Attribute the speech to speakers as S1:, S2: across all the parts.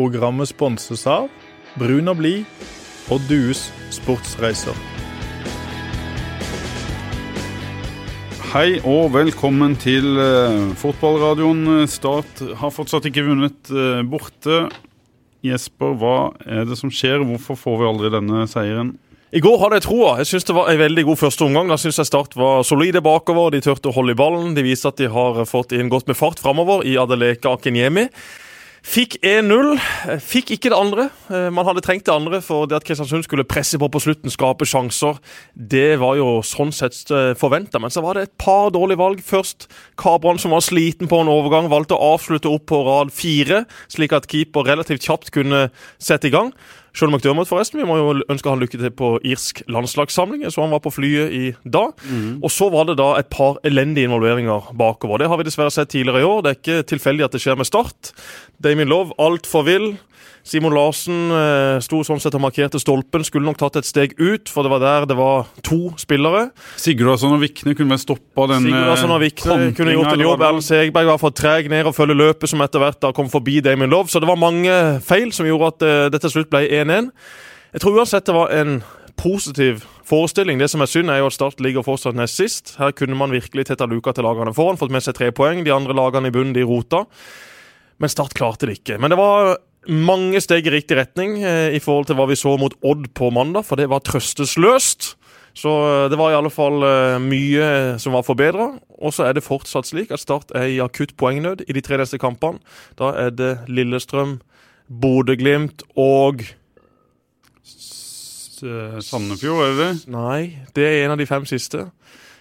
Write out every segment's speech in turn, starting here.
S1: Programmet sponses av Brun og blid og Dues sportsreiser.
S2: Hei og velkommen til uh, fotballradioen. Start har fortsatt ikke vunnet uh, borte. Jesper, hva er det som skjer? Hvorfor får vi aldri denne seieren?
S3: I går hadde jeg troa. Jeg synes det var en veldig god første omgang. Da synes jeg Start var solide bakover. De turte å holde i ballen. De viste at de har fått inn godt med fart framover i Adeleka Akinyemi. Fikk 1-0. Fikk ikke det andre. Eh, man hadde trengt det andre for det at Kristiansund skulle presse på på slutten, skape sjanser. Det var jo sånn sett eh, forventa. Men så var det et par dårlige valg. Først Kabran, som var sliten på en overgang, valgte å avslutte opp på rad fire, slik at keeper relativt kjapt kunne sette i gang. Sean McDermott, forresten. Vi må jo ønske han lykke til på irsk landslagssamling. Så han var på flyet i dag. Mm. Og så var det da et par elendige involveringer bakover. Det har vi dessverre sett tidligere i år. Det er ikke tilfeldig at det skjer med Start. Damien Love altfor vill. Simon Larsen eh, sto sånn sett og markerte stolpen. Skulle nok tatt et steg ut, for det var der det var to spillere.
S2: Sigurdarsson og Vikne kunne vel stoppa den
S3: Sigurdarsson og Vikne kunne gjort en jobb. Erlend Segberg var for treg ned og følge løpet, som etter hvert da kom forbi Damien Love. Så det var mange feil som gjorde at uh, det til slutt ble 1-1. Jeg tror uansett det var en positiv forestilling. Det som er synd, er jo at Start ligger fortsatt nest sist. Her kunne man virkelig tetta luka til lagene foran, fått med seg tre poeng. De andre lagene i bunnen, de rota. Men Start klarte det ikke. Men det var mange steg i riktig retning eh, i forhold til hva vi så mot Odd på mandag, for det var trøstesløst. Så eh, det var i alle fall eh, mye som var forbedra. Og så er det fortsatt slik at Start er i akutt poengnød i de tre neste kampene. Da er det Lillestrøm, Bodø-Glimt og
S2: Sandefjord, er det det?
S3: Nei, det er en av de fem siste.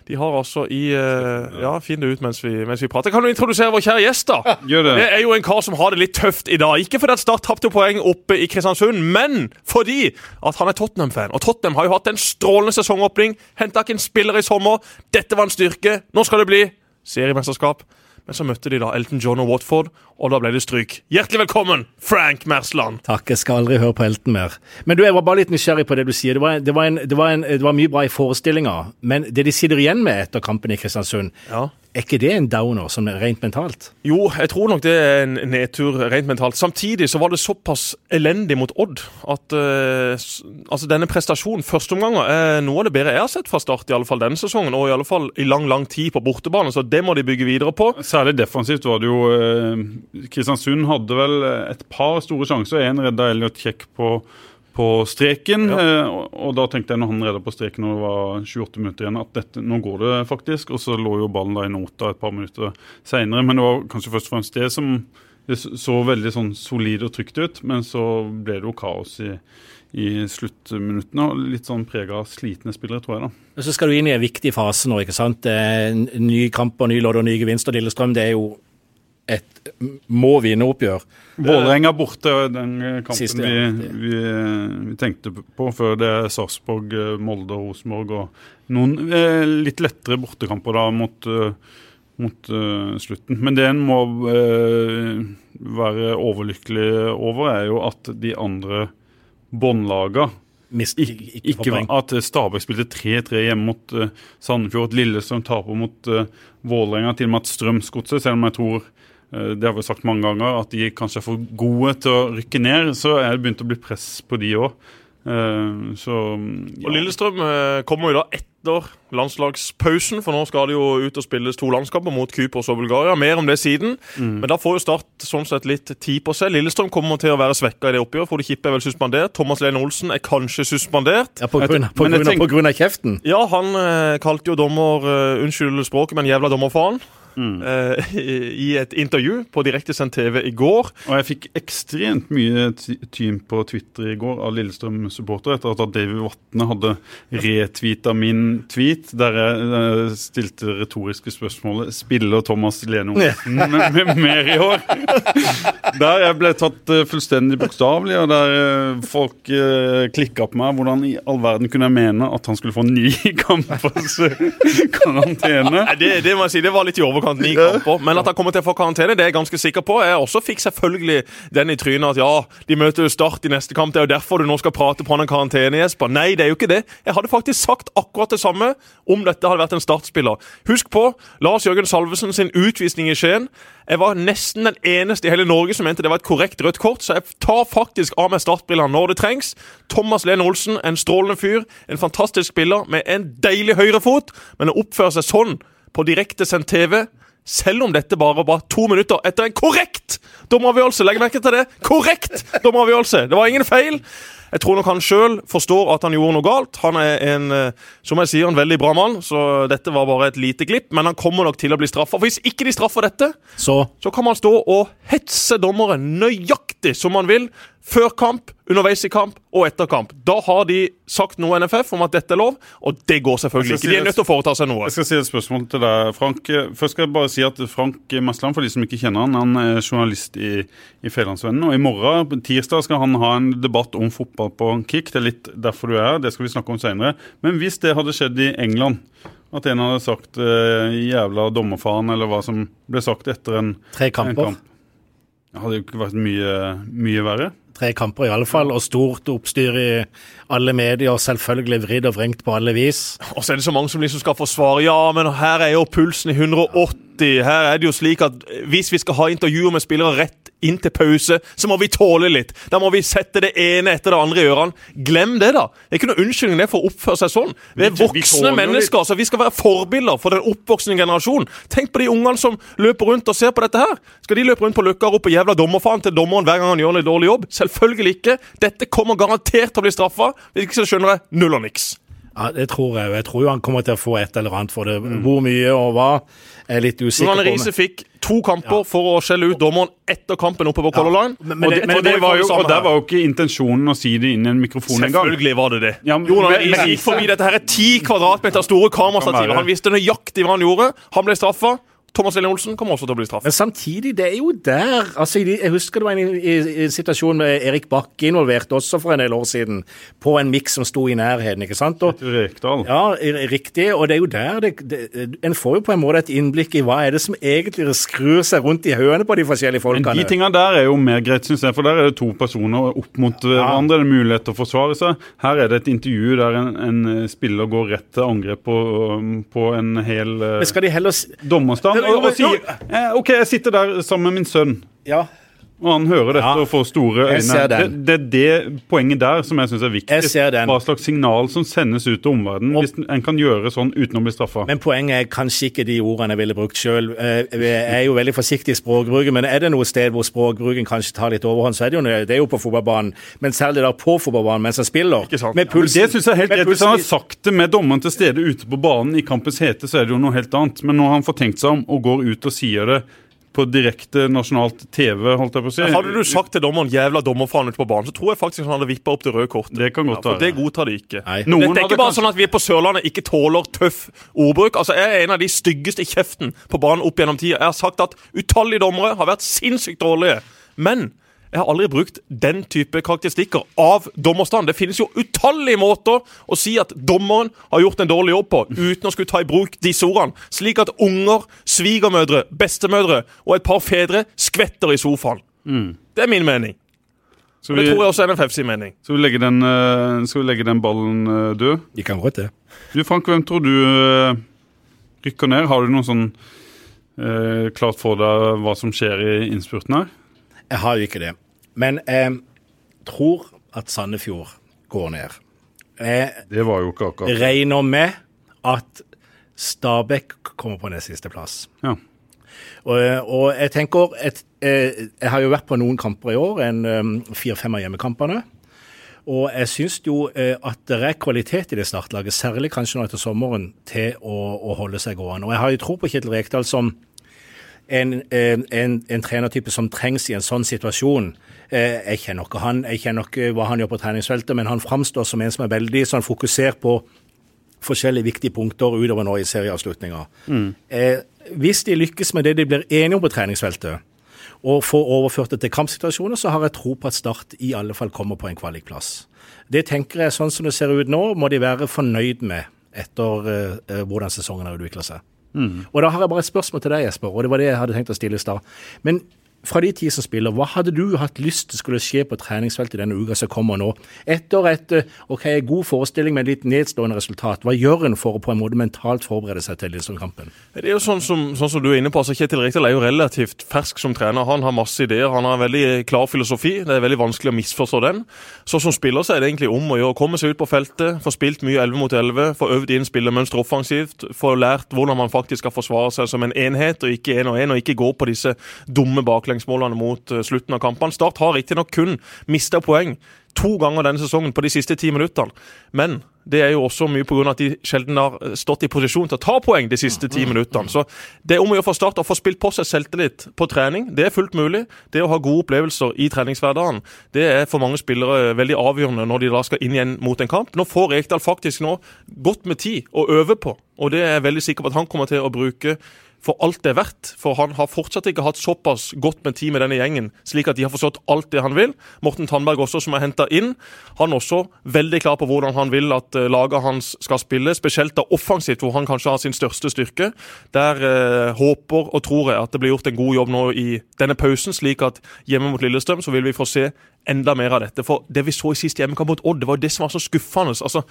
S3: De har altså i uh, Ja, finn det ut mens vi, mens vi prater. Kan du introdusere vår kjære gjest, da?
S2: Gjør det.
S3: det er jo en kar som har det litt tøft i dag. Ikke fordi at Start tapte poeng oppe i Kristiansund, men fordi at han er Tottenham-fan. Og Tottenham har jo hatt en strålende sesongåpning. Henta ikke en spiller i sommer. Dette var en styrke. Nå skal det bli seriemesterskap. Men så møtte de da Elton John og Watford, og da ble det stryk. Hjertelig velkommen, Frank Mersland!
S4: Takk, jeg skal aldri høre på Elton mer. Men du, jeg var bare litt nysgjerrig på det du sier. Det var, det var, en, det var, en, det var mye bra i forestillinga, men det de sitter igjen med etter kampen i Kristiansund,
S3: ja.
S4: Er ikke det en downer, sånn rent mentalt?
S3: Jo, jeg tror nok det er en nedtur rent mentalt. Samtidig så var det såpass elendig mot Odd at uh, altså denne prestasjonen, førsteomganger, er noe av det bedre jeg har sett fra start, i alle fall denne sesongen, og i alle fall i lang, lang tid på bortebane, så det må de bygge videre på.
S2: Særlig defensivt var det jo uh, Kristiansund hadde vel et par store sjanser. En redda Elliot Kjekk på, på streken. Ja. Eh, og, og, da tenkte jeg når han redda på streken og det var 28 minutter igjen, at dette, nå går det faktisk. Og så lå jo ballen da i nota et par minutter seinere. Men det var kanskje først og fremst det som det så veldig sånn solid og trygt ut. Men så ble det jo kaos i, i sluttminuttene. og Litt sånn prega av slitne spillere, tror jeg. da.
S4: Og Så skal du inn i en viktig fase nå. ikke sant? Ny kamper, ny lodd og ny gevinst. Og Lillestrøm det er jo et må vinne-oppgjør.
S2: Vålerenga borte, den kampen Siste, ja. vi, vi, vi, tenkte på før det er Sarpsborg, Molde og Rosenborg. Og noen eh, litt lettere bortekamper da mot, uh, mot uh, slutten. Men det en må uh, være overlykkelig over, er jo at de andre båndlaga ikke, ikke at Stabæk spilte 3-3 hjemme mot uh, Sandefjord. Lillestrøm taper mot uh, Vålerenga, til og med at Strømsgodset, selv om jeg tror det har vi sagt mange ganger, at de kanskje er for gode til å rykke ned, så er det begynt å bli press på de òg. Uh, så
S3: ja. Og Lillestrøm kommer jo da etter landslagspausen, for nå skal det jo ut og spilles to landskamper mot Kypros og Bulgaria. Mer om det siden. Mm. Men da får jo Start sånn sett litt tid på seg. Lillestrøm kommer til å være svekka i det oppgjøret. Frode Kippe er vel suspendert. Thomas Lene Olsen er kanskje suspendert.
S4: Ja, På grunn, på grunn, på grunn av kjeften?
S3: Ja, han eh, kalte jo dommer uh, Unnskyld språket, men jævla dommerfaen. Mm. Uh, i et intervju på direktesendt TV i går.
S2: Og jeg fikk ekstremt mye tyn på Twitter i går av Lillestrøm-supportere etter at David Vatne hadde retweeta min tweet der jeg uh, stilte retoriske spørsmålet Spiller Thomas Lene Olsen mer i år? der jeg ble tatt uh, fullstendig bokstavelig, og der folk uh, klikka på meg. Hvordan i all verden kunne jeg mene at han skulle få ny kampers karantene?
S3: Det, det må jeg si, det var litt i overkant overkant ni kamper. Men at han kommer til å få karantene, det er jeg ganske sikker på. Jeg også fikk selvfølgelig den i trynet at ja, de møter jo Start i neste kamp, det er jo derfor du nå skal prate på han en karantene, Jesper. Nei, det er jo ikke det. Jeg hadde faktisk sagt akkurat det samme om dette hadde vært en startspiller. Husk på Lars Jørgen Salvesen sin utvisning i Skien. Jeg var nesten den eneste i hele Norge som mente det var et korrekt rødt kort, så jeg tar faktisk av meg startbrillene når det trengs. Thomas Lene Olsen, en strålende fyr, en fantastisk spiller med en deilig høyrefot, men å oppføre seg sånn på direktesendt TV selv om dette bare var to minutter etter en korrekt dommeravgjørelse. Legg merke til det! Korrekt dommeravgjørelse! Det var ingen feil. Jeg tror nok han sjøl forstår at han gjorde noe galt. Han er en eh, som jeg sier, en veldig bra mann, så dette var bare et lite glipp. Men han kommer nok til å bli straffa. Hvis ikke de straffer dette,
S4: Så
S3: så kan man stå og hetse dommeren nøyaktig som man vil. Før kamp, underveis i kamp og etter kamp. Da har de sagt noe NFF om at dette er lov, og det går selvfølgelig ikke. Si. De er nødt til å foreta seg noe.
S2: Jeg skal si et spørsmål til deg, Frank. Først skal jeg bare si at Frank Masland, for de som ikke kjenner han, han er journalist i, i Fedlandsvennen. Og i morgen, tirsdag, skal han ha en debatt om fotball på Kick. Det er litt derfor du er her, det skal vi snakke om seinere. Men hvis det hadde skjedd i England, at en hadde sagt eh, 'jævla dommerfaren', eller hva som ble sagt etter en,
S4: tre
S2: en kamp Det hadde jo ikke vært mye, mye verre.
S4: Tre kamper i alle fall, og stort oppstyr i alle medier. Selvfølgelig vridd og vrengt på alle vis.
S3: Og så er det så mange som liksom skal forsvare Ja, men her er jo pulsen i 180. Her er det jo slik at hvis vi skal ha intervjuer med spillere rett inn til pause, så må vi tåle litt. Da må vi sette det ene etter det andre i ørene. Glem det, da. Det er ikke noe unnskyldning det for å oppføre seg sånn. Vi er voksne mennesker, så vi skal være forbilder for den oppvoksende generasjonen. Tenk på de ungene som løper rundt og ser på dette her. Skal de løpe rundt på Løkka og rope 'jævla dommerfaen' til dommeren hver gang han gjør en dårlig jobb? Selvfølgelig ikke. Dette kommer garantert til å bli straffa. Hvis ikke så skjønner jeg null og niks.
S4: Ja, Det tror jeg. Jeg tror jo han kommer til å få et eller annet for det. Hvor mye og hva, er litt usikker på.
S3: Riise fikk to kamper for å skjelle ut dommeren etter kampen oppe på Color Line.
S4: Men
S2: Og,
S4: det-
S2: det,
S4: men
S2: og, det
S3: det
S2: var jo, og der
S3: her.
S2: var jo ikke intensjonen å si det inn i en mikrofon engang.
S3: Selvfølgelig var det det.
S2: Ja, men-
S3: Jonas
S2: men-
S3: Riise gikk forbi dette her er ti kvadratmeter store kamerastativer. Han visste nøyaktig hva han gjorde. Han ble straffa. Thomas Lillian Olsen kommer også til å bli straffet.
S4: Men samtidig, det er jo der altså, Jeg husker det var en, i, i, en situasjon med Erik Bakke involvert også for en del år siden, på en miks som sto i nærheten. ikke sant? Og,
S2: Rekdal.
S4: ja, riktig. Og det er jo der det, det, En får jo på en måte et innblikk i hva er det som egentlig skrur seg rundt i høene på de forskjellige folkene.
S2: Men de tingene der er jo mer greit, syns jeg. For der er det to personer opp mot ja. hverandre. Det er mulighet til å forsvare seg. Her er det et intervju der en, en spiller går rett til angrep på, på en hel eh,
S4: Men skal de heller
S2: dommerstand og, og sier eh, OK, jeg sitter der sammen med min sønn.
S4: Ja.
S2: Og han hører dette
S4: Ja,
S2: og får store øyne. Det, det er det poenget der som jeg syns er viktig.
S4: Jeg ser den.
S2: Hva slags signal som sendes ut til omverdenen hvis en kan gjøre sånn uten å bli straffa.
S4: Men poenget er kanskje ikke de ordene jeg ville brukt sjøl. Jeg er jo veldig forsiktig i språkbruken, men er det noe sted hvor språkbruken kanskje tar litt overhånd, så er det jo, det er jo på fotballbanen. Men særlig da på fotballbanen mens han spiller. Med
S3: Ja,
S2: det synes jeg er helt rett. Hvis han har sagt det med dommeren til stede ute på banen i kampens hete, så er det jo noe helt annet. Men når han får tenkt seg om og går ut og sier det på direkte nasjonalt TV, holdt jeg på å si
S3: Hadde du sagt til dommeren 'jævla dommerfaen' ute på banen, så tror jeg faktisk han hadde vippa opp det røde kortet.
S2: Det kan godt
S3: Ja, for
S2: være.
S3: det godtar de ikke.
S4: Nei.
S2: Noen
S3: det er ikke bare
S2: kanskje-
S3: sånn at vi på Sørlandet ikke tåler tøff ordbruk. Altså, Jeg er en av de styggeste i kjeften på banen opp gjennom tida. Jeg har sagt at utallige dommere har vært sinnssykt dårlige. Men jeg har aldri brukt den type karakteristikker av dommerstand. Det finnes jo utallige måter å si at dommeren har gjort en dårlig jobb på, uten å skulle ta i bruk disse ordene. Slik at unger, svigermødre, bestemødre og et par fedre skvetter i sofaen. Det er min mening.
S2: Skal
S3: Og det tror jeg også er NFFs mening.
S2: skal vi, legge, den, eh, skal vi legge den ballen eh, død?
S4: De kan godt det.
S2: Du Frank, hvem tror du eh, rykker ned? Har du noe sånn eh, klart for deg hva som skjer i innspurten her?
S4: Jeg har jo ikke det. Men jeg tror at Sandefjord går ned. Jeg
S2: Det var jo ikke akkurat
S4: regner med at Stabæk kommer på nest siste plass.
S2: ja.
S4: Og, og jeg tenker et, jeg, Jeg har jo vært på noen kamper i år, en um, fire-fem av hjemmekampene. Og jeg syns jo eh, at det er kvalitet i det startlaget, særlig kanskje nå etter sommeren, til å, å holde seg gående. Og jeg har jo tro på Kjetil Rekdal som en, en, en, en trenertype som trengs i en sånn situasjon. Eh, jeg kjenner ikke han, jeg kjenner ikke hva han gjør på treningsfeltet, men han framstår som en som er veldig sånn fokusert på forskjellige viktige punkter utover nå i serieavslutninga. Mm. hvis de lykkes med det de blir enige om på treningsfeltet, og får overført det til kampsituasjoner, så har jeg tro på at Start i alle fall kommer på en kvalikplass. Det tenker jeg, sånn som det ser ut nå, må de være fornøyd med etter eh, eh, hvordan sesongen har utvikla seg. Mm. Og da har jeg bare et spørsmål til deg, Jesper, og det var det jeg hadde tenkt å stille i. Men fra de ti som spiller, hva hadde du hatt lyst til skulle skje på treningsfeltet denne uka som kommer nå? Etter et ok, god forestilling med litt nedstående resultat, hva gjør en for å på en måte mentalt forberede seg til denne kampen?
S3: Det er jo sånn som, sånn som, du er inne på, altså Kjetil Rekdal er jo relativt fersk som trener. Han har masse ideer, han har en veldig klar filosofi. Det er veldig vanskelig å misforstå den. Så som spiller så er det egentlig om å gjøre komme seg ut på feltet, få spilt mye 11 mot 11, få øvd inn spillemønster offensivt, få lært hvordan man faktisk skal forsvare seg som en enhet og ikke én og én, og ikke gå på disse dumme baklengsmålene baklengsmålene mot eh, slutten av kampene. Start har riktignok kun mista poeng to ganger denne sesongen på de siste ti minuttene. Men det er jo også mye pga. at de sjelden har eh, stått i posisjon til å ta poeng de siste ti minuttene. Så det er om å gjøre for Start å få spilt på seg selvtillit på trening. Det er fullt mulig. Det å ha gode opplevelser i treningshverdagen det er for mange spillere veldig avgjørende når de da skal inn igjen mot en kamp. Nå får Rekdal faktisk nå godt med tid å øve på, og det er jeg veldig sikker på at han kommer til å bruke for alt det er verdt. For han har fortsatt ikke hatt såpass godt med tid med denne gjengen, slik at de har forstått alt det han vil. Morten Tandberg også, som er henta inn, han er også veldig klar på hvordan han vil at eh, laget hans skal spille. Spesielt da offensivt, hvor han kanskje har sin største styrke. Der eh, håper og tror jeg at det blir gjort en god jobb nå i denne pausen, slik at hjemme mot Lillestrøm så vil vi få se enda mer av dette. For det vi så i siste hjemmekamp mot Odd, det var jo det som var så skuffende. Altså,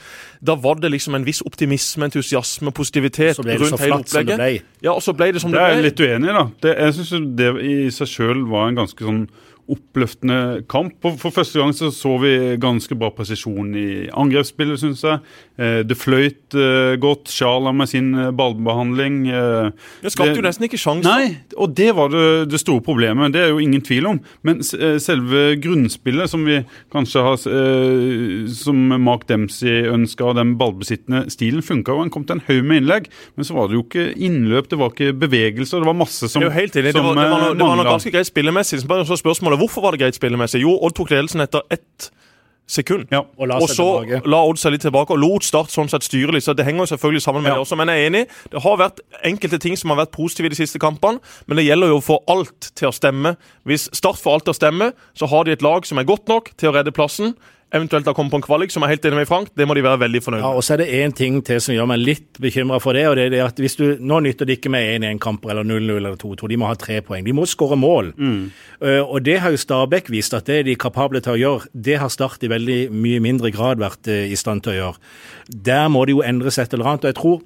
S3: da var det liksom en viss optimisme, entusiasme, positivitet rundt hele opplegget. Ja, og så ble det som det,
S2: ble. Det er jeg litt uenig i, da. Det, jeg syns det i seg sjøl var en ganske sånn oppløftende kamp. For, første gang så, så vi ganske bra presisjon i angrepsspillet, syns jeg. Eh, det fløyt eh, godt. Sjala med sin eh, ballbehandling.
S3: det skapte jo nesten ikke sjanser.
S2: Nei, og det var det, det, store problemet. Det er jo ingen tvil om. Men selve grunnspillet, som vi kanskje har Som Mark Dempsey ønska, den ballbesittende stilen, funka jo. Han kom til en haug med innlegg, men så var det jo ikke innløp, det var ikke bevegelser. Det var masse som,
S3: mangla. det var, det var, var noe ganske greit spillemessig. Så spørsmålet hvorfor var det greit spillemessig? Jo, Odd tok ledelsen etter ett sekund. Ja, og, og så tilbake. la Odd seg litt tilbake og lot Start sånn sett styre litt. så Det henger jo selvfølgelig sammen med ja. det også. Men jeg er enig. Det har vært enkelte ting som har vært positive i de siste kampene, men det gjelder jo å få alt til å stemme. Hvis Start får alt til å stemme, så har de et lag som er godt nok til å redde plassen eventuelt har kommet på en kvalik, som er helt enig med Frank, det må de være veldig fornøyd med.
S4: Ja, og så er det én ting til som gjør meg litt bekymra for det. og det er det at hvis du, Nå nytter det ikke med 1-1-kamper eller 0-0 eller 2-2. De må ha tre poeng. De må skåre mål. Mm. Uh, og det har jo Stabæk vist at det er de kapable til å gjøre. Det har Start i veldig mye mindre grad vært uh, i stand til å gjøre. Der må det jo endres et eller annet. og jeg tror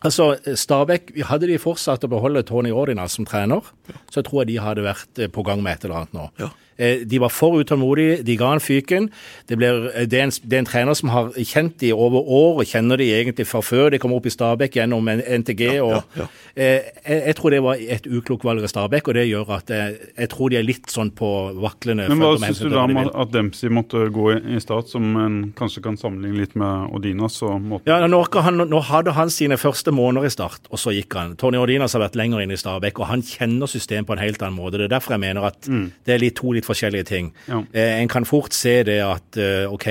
S4: Altså, Stabæk, Hadde de fortsatt å beholde Tony Ordina som trener, så jeg tror jeg de hadde vært eh, på gang med et eller annet nå. Ja. Eh, de var for utålmodige, de ga han fyken. Det, blir, eh, det, er en, det, er en, trener som har kjent de over år, og kjenner de egentlig fra før de kom opp i Stabæk gjennom NTG. og ja, ja. Eh, jeg, jeg, tror det var et uklokt valg av Stabæk, og det gjør at jeg, jeg, tror de er litt sånn på vaklende.
S2: Men Hva syns du da om at Dempsey måtte gå i start, som en kanskje kan sammenligne litt med Odinas?
S4: Ja, nå, han, nå, hadde han sine første måneder i Start, og så gikk han. Tony Odinas har vært lenger inne i Stabæk, og han kjenner systemet på en helt annen måte. Det er derfor jeg mener at mm. det er litt to litt forskjellige ting. Ja. Eh, en kan fort se det at eh, OK,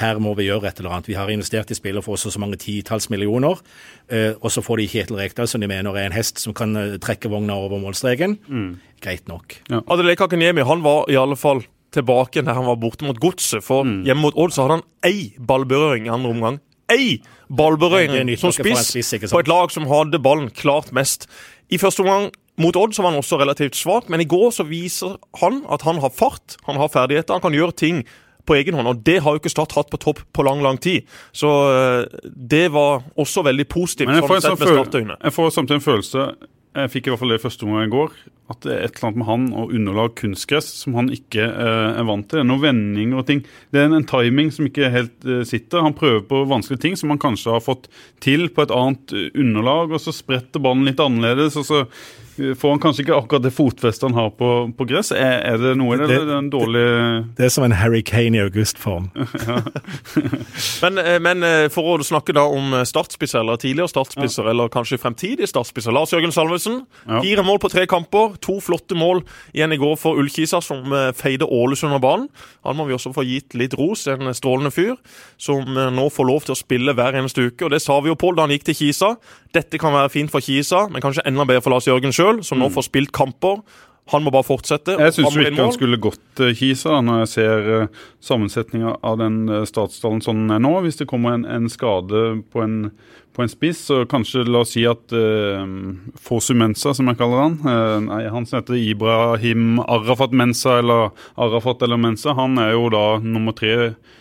S4: her må vi gjøre et eller annet. Vi har investert i spiller for så, så mange titalls millioner, eh, og så får de Kjetil Rekdal, som de mener er en hest som kan trekke vogna over målstreken. Mm. Greit nok.
S3: Ja. Adelé Akanyemi han var i alle fall tilbake da han var borte mot Godset. For mm. hjemme mot Odd så hadde han ei ballberøring i andre omgang. Ei ballberøring som spiss på et lag som hadde ballen klart mest. I første omgang mot Odd så var han også relativt svak, men i går så viser han at han har fart, han har ferdigheter, han kan gjøre ting på egen hånd. Og det har jo ikke Start hatt på topp på lang, lang tid. Så eh, det var også veldig positivt.
S2: Men jeg får, sånn jeg får samtidig en følelse jeg fikk i hvert fall det første omgang i går. At det er et eller annet med han og underlag kunstgress som han ikke eh, er vant til. Det er noen vendinger og ting. Det er en, en timing som ikke helt eh, sitter. Han prøver på vanskelige ting som han kanskje har fått til på et annet eh, underlag, og så spretter ballen litt annerledes. og så får han kanskje ikke akkurat det fotfestet han har på, på gress. Er, er, det noe i det, eller er det en dårlig
S4: Det, det er som en Harry Kane i augustform.
S3: men, eh, men, eh, for å snakke da om startspisser, eller tidligere startspisser, ja. eller kanskje fremtidige startspisser. Lars Jørgen Salvesen, ja. fire mål på tre kamper. To flotte mål igjen i går for Ullkisa, som eh, feide Ålesund av banen. Han må vi også få gitt litt ros. En strålende fyr som nå får lov til å spille hver eneste uke. Og det sa vi jo, Pål, da han gikk til Kisa. Dette kan være fint for Kisa, men kanskje enda bedre for Lars Jørgen sjøl sjøl, som nå mm. får spilt kamper. Han må bare fortsette.
S2: Jeg syns ikke han skulle gått uh, Kisa, da, når jeg ser uh, sammensetninga av den uh, startstallen sånn den er nå. Hvis det kommer en, en skade på en, på en, spiss, så kanskje la oss si at uh, Fosu Mensa, som jeg kaller han uh, Nei, han som heter Ibrahim Arafat Mensa, eller Arafat eller Mensa, han er jo da nummer tre eh,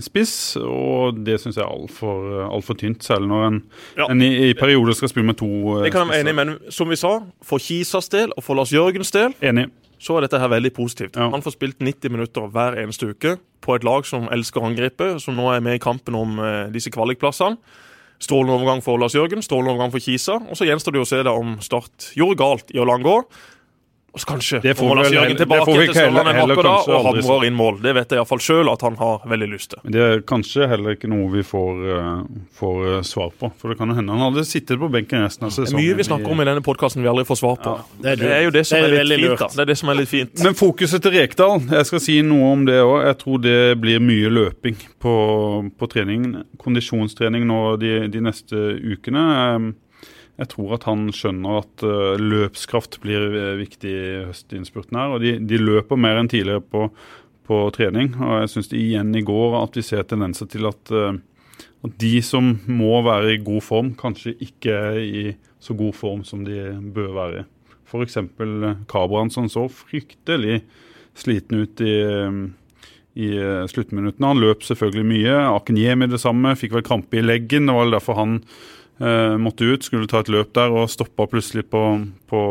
S2: spiss, og det syns jeg er altfor alt for tynt. Særlig når en, ja. en i, i, perioder skal spille med to
S3: spisser. Det kan jeg være enig men som vi sa, for Kisas del og for Lars Jørgens del
S2: enig.
S3: så er dette her veldig positivt. Ja. Han får spilt 90 minutter hver eneste uke på et lag som elsker å angripe, som nå er med i kampen om eh, disse kvalikplassene. Strålende overgang for Lars Jørgen, strålende overgang for Kisa. Og så gjenstår det å se da om Start gjorde galt i å la han gå. Så kanskje
S2: det får vel, Jørgen tilbake til Sørlandet en vakker dag
S3: og hamrer inn mål. Det vet jeg iallfall sjøl at han har veldig lyst til.
S2: Men Det er kanskje heller ikke noe vi får, uh, får uh, svar på. For det kan jo hende han hadde sittet på benken resten av sesongen.
S3: Det er mye vi snakker om i denne podkasten vi aldri får svar på. Ja, det, er det, er jo det som det er, er, litt fint. Da. Det er det som er litt fint.
S2: Men fokuset til Rekdal, jeg skal si noe om det òg. Jeg tror det blir mye løping på, på trening. Kondisjonstrening nå de, de neste ukene. Jeg tror at han skjønner at uh, løpskraft blir uh, viktig i høstinnspurten her. og de, de, løper mer enn tidligere på, på trening. og Jeg syns igjen i går at vi ser tendenser til at, uh, at, de som må være i god form, kanskje ikke er i så god form som de bør være i. F.eks. Kabran som så fryktelig sliten ut i, i sluttminuttene. Han løp selvfølgelig mye. Akenyemi det samme, fikk vel krampe i leggen. Det var derfor han måtte ut, skulle ta et løp der og stoppa plutselig på, på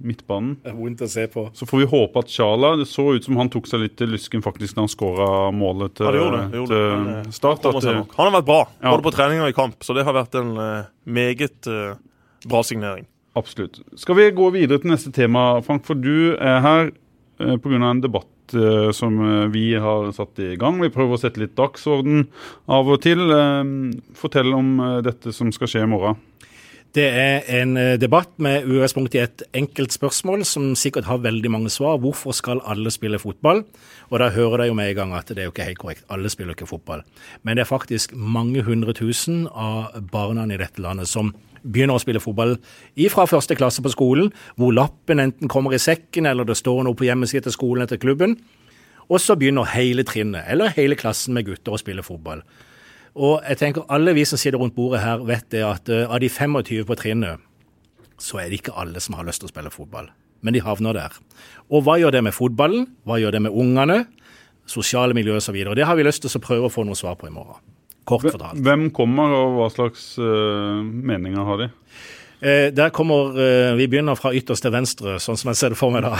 S2: midtbanen.
S4: Det er vondt å se på.
S2: Så får vi håpe at Sjala Det så ut som han tok seg litt til lysken faktisk da han skåra målet til, ja, det gjorde, det gjorde. til han, start.
S3: At, han, har vært bra, ja. både på trening og i kamp, så det har vært en uh, meget uh, bra signering.
S2: Absolutt. Skal vi gå videre til neste tema, Frank, for du er her uh, pga. en debatt Eh, som eh, vi har satt i gang. Vi prøver å sette litt dagsorden av og til. Eh, fortell om dette som skal skje i morgen.
S4: Det er en debatt med utgangspunkt i et enkelt spørsmål som sikkert har veldig mange svar. Hvorfor skal alle spille fotball? Og da hører de jo med en gang at det er jo ikke helt korrekt. Alle spiller ikke fotball. Men det er faktisk mange hundre tusen av barna i dette landet som begynner å spille fotball fra første klasse på skolen, hvor lappen enten kommer i sekken eller det står noe på hjemmesiden til skolen etter klubben. Og så begynner hele trinnet, eller hele klassen med gutter, å spille fotball. Og jeg tenker alle vi som sitter rundt bordet her, vet det at uh, av de 25 på trinnet, så er det ikke alle som har lyst til å spille fotball. Men de havner der. Og hva gjør det med fotballen? Hva gjør det med ungene? Sosiale miljø osv. Det har vi lyst til å prøve å få noe svar på i morgen. Kort fortalt.
S2: Hvem kommer, og hva slags uh, meninger har de?
S4: Eh, der kommer, eh, Vi begynner fra ytterst til venstre, sånn som jeg ser det for meg. da.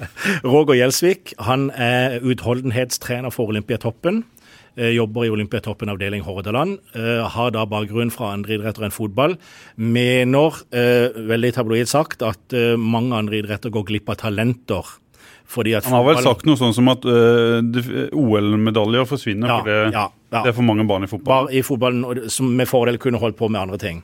S4: Roger Gjelsvik han er utholdenhetstrener for Olympiatoppen. Eh, jobber i Olympiatoppen avdeling Hordaland. Eh, har da bakgrunn fra andre idretter enn fotball. Mener, eh, veldig tabloid sagt, at mange andre idretter går glipp av talenter
S2: han har vel sagt noe sånn som at OL-medaljer forsvinner ja, fordi ja, ja. det er for mange barn i fotball.
S4: Bar i fotballen som med fordel kunne holdt på med andre ting.